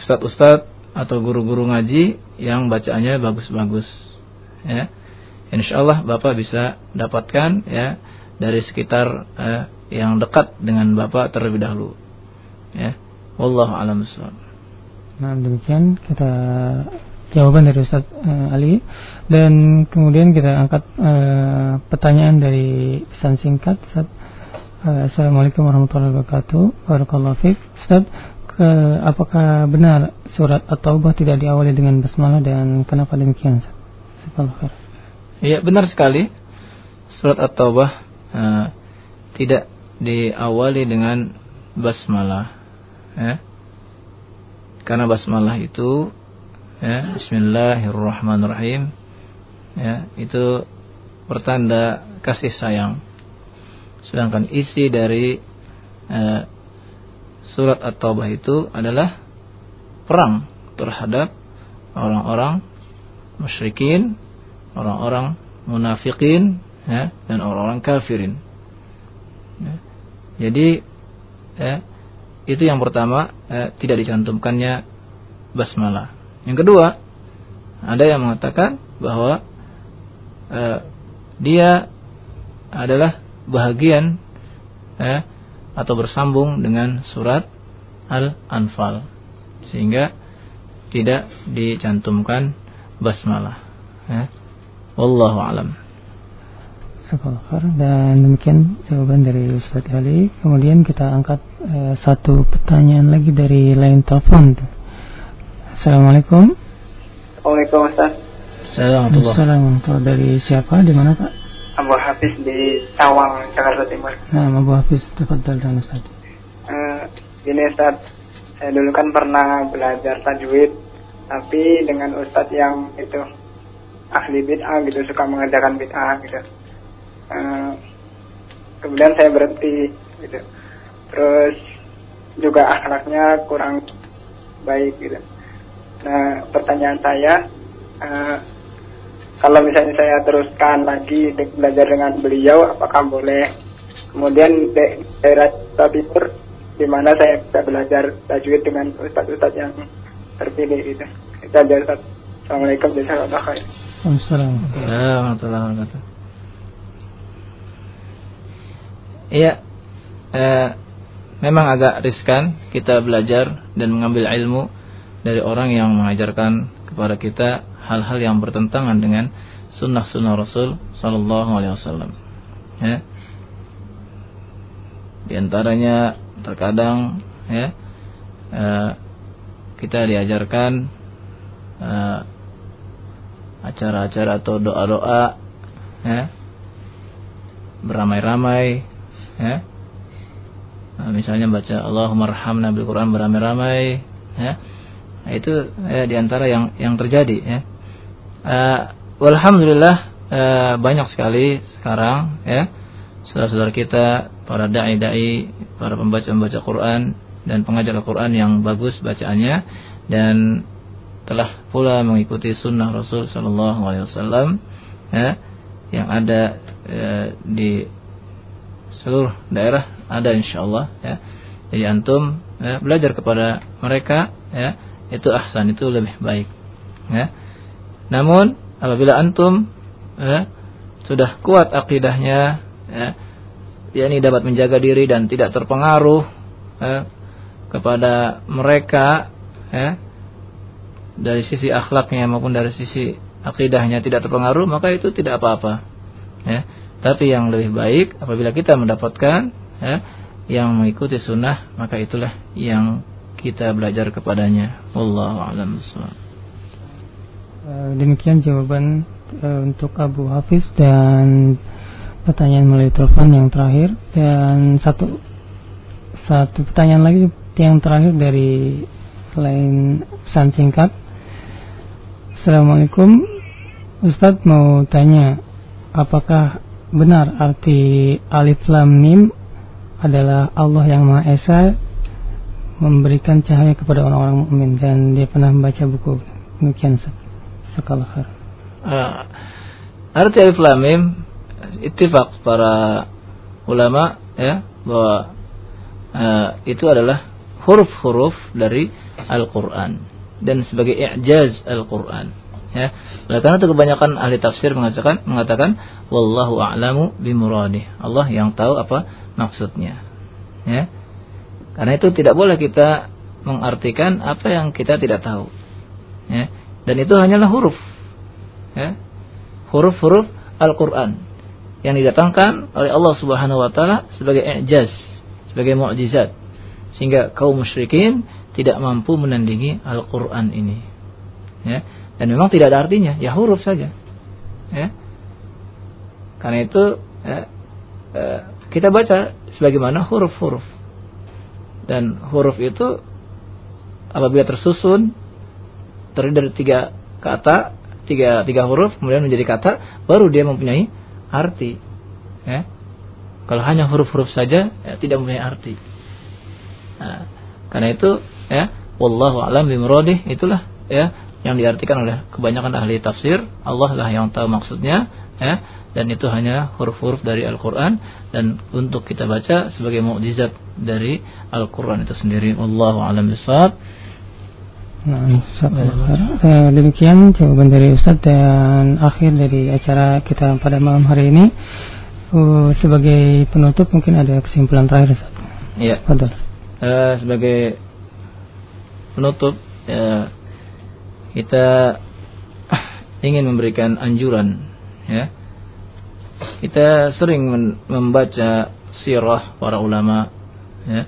[SPEAKER 1] ustadz-ustadz atau guru-guru ngaji yang bacaannya bagus-bagus. Ya, insya Allah bapak bisa dapatkan ya dari sekitar uh, yang dekat dengan bapak terlebih dahulu. Ya, wallahu a'lam
[SPEAKER 3] Nah demikian kita jawaban dari Ustaz uh, Ali dan kemudian kita angkat uh, pertanyaan dari pesan singkat Ustaz. Uh, Assalamualaikum warahmatullahi wabarakatuh. Barakallahu fiik. Ustaz, ke, apakah benar surat At-Taubah tidak diawali dengan basmalah dan kenapa demikian? Ustaz?
[SPEAKER 1] Iya, benar sekali. Surat At-Taubah uh, tidak diawali dengan basmalah. Ya. Karena basmalah itu ya Bismillahirrahmanirrahim ya itu pertanda kasih sayang sedangkan isi dari eh, surat at-taubah itu adalah perang terhadap orang-orang musyrikin orang-orang munafikin ya dan orang-orang kafirin ya. jadi ya, itu yang pertama eh, tidak dicantumkannya basmalah yang kedua, ada yang mengatakan bahwa uh, dia adalah bahagian eh, atau bersambung dengan surat Al-Anfal sehingga tidak dicantumkan basmalah. Eh. Wallahu alam.
[SPEAKER 3] dan demikian jawaban dari Ustaz Ali. Kemudian kita angkat eh, satu pertanyaan lagi dari lain telepon. Assalamualaikum.
[SPEAKER 9] Assalamualaikum Ustaz.
[SPEAKER 1] Assalamualaikum.
[SPEAKER 3] Assalamualaikum. Dari siapa? Di mana Pak?
[SPEAKER 9] Hafiz di Cawang, Jakarta Timur.
[SPEAKER 3] Nah, Abu Hafiz, tafadhal dan Ustaz.
[SPEAKER 9] Eh, gini Ustaz, saya dulu kan pernah belajar tajwid, tapi dengan Ustadz yang itu ahli bid'ah gitu, suka mengajarkan bid'ah gitu. Eh, kemudian saya berhenti gitu. Terus juga akhlaknya kurang baik gitu. Nah, pertanyaan saya, eh, kalau misalnya saya teruskan lagi de- belajar dengan beliau, apakah boleh? Kemudian de- daerah Timur, di mana saya bisa belajar tajwid dengan ustadz-ustadz yang terpilih. Itu aja Ustaz. Assalamualaikum jazakallah khair.
[SPEAKER 3] Assalamualaikum.
[SPEAKER 1] Warahmatullahi wabarakatuh. Iya, eh, memang agak riskan kita belajar dan mengambil ilmu dari orang yang mengajarkan kepada kita hal-hal yang bertentangan dengan sunnah-sunnah Rasul Sallallahu Alaihi Wasallam. Ya. Di antaranya terkadang ya eh, kita diajarkan eh, acara-acara atau doa-doa ya beramai-ramai ya Nah, misalnya baca Allahumma arhamna bil Quran beramai-ramai ya Nah, itu ya, di antara yang yang terjadi ya uh, walhamdulillah uh, banyak sekali sekarang ya saudara-saudara kita para dai-dai para pembaca-pembaca Quran dan pengajar Al-Quran yang bagus bacaannya dan telah pula mengikuti sunnah Rasul Sallallahu Alaihi Wasallam ya, yang ada ya, di seluruh daerah ada insyaallah ya. Jadi antum ya, belajar kepada mereka ya, itu ahsan itu lebih baik ya. Namun apabila antum ya, sudah kuat akidahnya ya, yakni dapat menjaga diri dan tidak terpengaruh ya, kepada mereka ya, dari sisi akhlaknya maupun dari sisi akidahnya tidak terpengaruh maka itu tidak apa-apa ya. Tapi yang lebih baik apabila kita mendapatkan ya, yang mengikuti sunnah maka itulah yang kita belajar kepadanya. Wallahu a'lam bishawab
[SPEAKER 3] Demikian jawaban eh, untuk Abu Hafiz dan pertanyaan melalui telepon yang terakhir dan satu satu pertanyaan lagi yang terakhir dari selain pesan singkat. Assalamualaikum, Ustadz mau tanya, apakah benar arti alif lam mim adalah Allah yang Maha Esa memberikan cahaya kepada orang-orang mukmin dan dia pernah membaca buku demikian Ustaz. Jazakallah khair.
[SPEAKER 1] Uh, arti alif lam mim ittifaq para ulama ya bahwa uh, itu adalah huruf-huruf dari Al-Qur'an dan sebagai i'jaz Al-Qur'an ya. Oleh karena itu kebanyakan ahli tafsir mengatakan mengatakan wallahu a'lamu bimuradih. Allah yang tahu apa maksudnya. Ya. Karena itu tidak boleh kita mengartikan apa yang kita tidak tahu. Ya. Dan itu hanyalah huruf. Ya. Huruf-huruf Al-Qur'an yang didatangkan oleh Allah Subhanahu wa taala sebagai i'jaz, sebagai mukjizat. Sehingga kaum musyrikin tidak mampu menandingi Al-Qur'an ini. Ya. Dan memang tidak ada artinya, ya huruf saja. Ya. Karena itu ya, eh, kita baca sebagaimana huruf-huruf. Dan huruf itu apabila tersusun terdiri dari tiga kata, tiga tiga huruf kemudian menjadi kata, baru dia mempunyai arti. Ya. Kalau hanya huruf-huruf saja ya, tidak mempunyai arti. Nah, karena itu ya, wallahu alam bimrodih itulah ya yang diartikan oleh kebanyakan ahli tafsir Allah lah yang tahu maksudnya ya dan itu hanya huruf-huruf dari Al-Qur'an dan untuk kita baca sebagai mukjizat dari Al-Qur'an itu sendiri wallahu alam bisawab
[SPEAKER 3] Nah. Eh, demikian jawaban dari Ustaz dan akhir dari acara kita pada malam hari ini. Uh, sebagai penutup mungkin ada kesimpulan terakhir Ustaz.
[SPEAKER 1] ya
[SPEAKER 3] Fadal.
[SPEAKER 1] Eh, sebagai penutup ya, kita ingin memberikan anjuran ya kita sering membaca sirah para ulama ya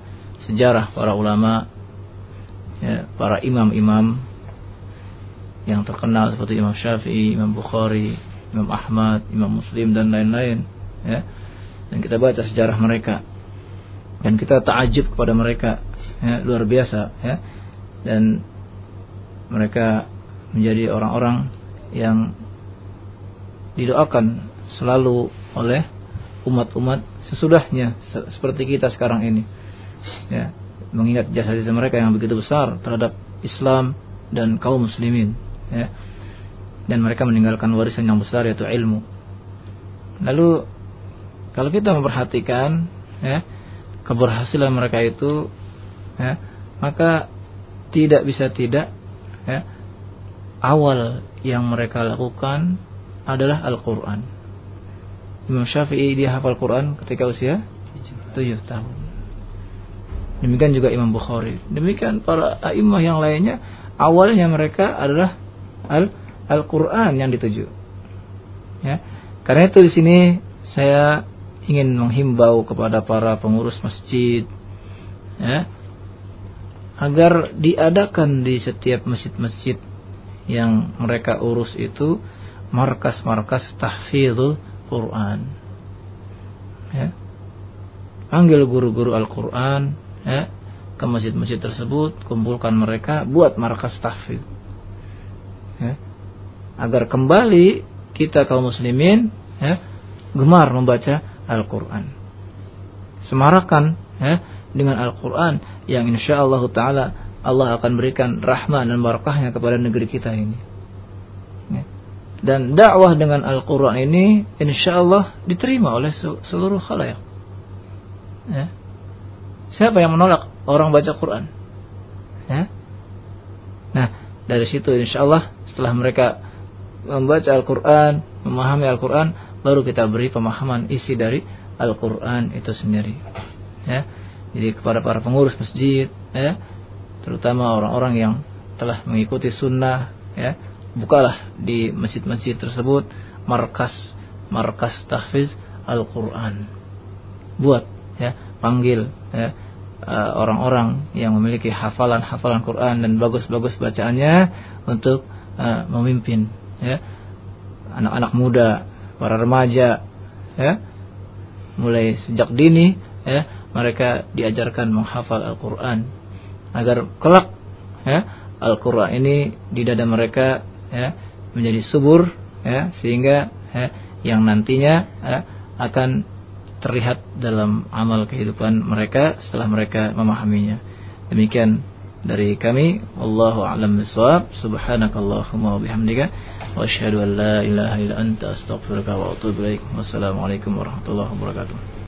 [SPEAKER 1] sejarah para ulama ya para imam-imam yang terkenal seperti Imam Syafi'i, Imam Bukhari, Imam Ahmad, Imam Muslim dan lain-lain ya. Dan kita baca sejarah mereka dan kita takjub kepada mereka ya, luar biasa ya. Dan mereka menjadi orang-orang yang didoakan selalu oleh umat-umat sesudahnya seperti kita sekarang ini ya mengingat jasa-jasa mereka yang begitu besar terhadap Islam dan kaum muslimin ya dan mereka meninggalkan warisan yang besar yaitu ilmu lalu kalau kita memperhatikan ya keberhasilan mereka itu ya maka tidak bisa tidak ya awal yang mereka lakukan adalah Al-Quran. Imam Syafi'i dia hafal Quran ketika usia 7 tahun. Demikian juga Imam Bukhari. Demikian para imam yang lainnya awalnya mereka adalah Al Al-Qur'an yang dituju. Ya. Karena itu di sini saya ingin menghimbau kepada para pengurus masjid ya, agar diadakan di setiap masjid-masjid yang mereka urus itu markas-markas tahfidzul Quran. Ya. Panggil guru-guru Al-Quran ya, ke masjid-masjid tersebut, kumpulkan mereka, buat markas tahfidz. Ya. Agar kembali kita kaum muslimin ya, gemar membaca Al-Quran. Semarakan ya, dengan Al-Quran yang insya Allah Ta'ala Allah akan berikan rahmat dan barakahnya kepada negeri kita ini. Ya. Dan dakwah dengan Al-Quran ini insya Allah diterima oleh seluruh khalayak. Ya. Siapa yang menolak orang baca Quran? Ya. Nah, dari situ insya Allah setelah mereka membaca Al-Quran, memahami Al-Quran, baru kita beri pemahaman isi dari Al-Quran itu sendiri. Ya. Jadi kepada para pengurus masjid, ya, terutama orang-orang yang telah mengikuti sunnah ya bukalah di masjid-masjid tersebut markas markas tahfiz Al-Quran buat ya panggil ya eh, orang-orang yang memiliki hafalan-hafalan Quran dan bagus-bagus bacaannya untuk uh, memimpin ya. Anak-anak muda para remaja ya. Mulai sejak dini ya mereka diajarkan menghafal Al-Quran agar kelak ya Al-Qur'an ini di dada mereka ya menjadi subur ya sehingga ya, yang nantinya ya, akan terlihat dalam amal kehidupan mereka setelah mereka memahaminya. Demikian dari kami. Wallahu a'lam bishawab. Subhanakallahumma wa bihamdika wa asyhadu an la ilaha illa anta astaghfiruka wa atubu ilaik. Wassalamu alaikum warahmatullahi wabarakatuh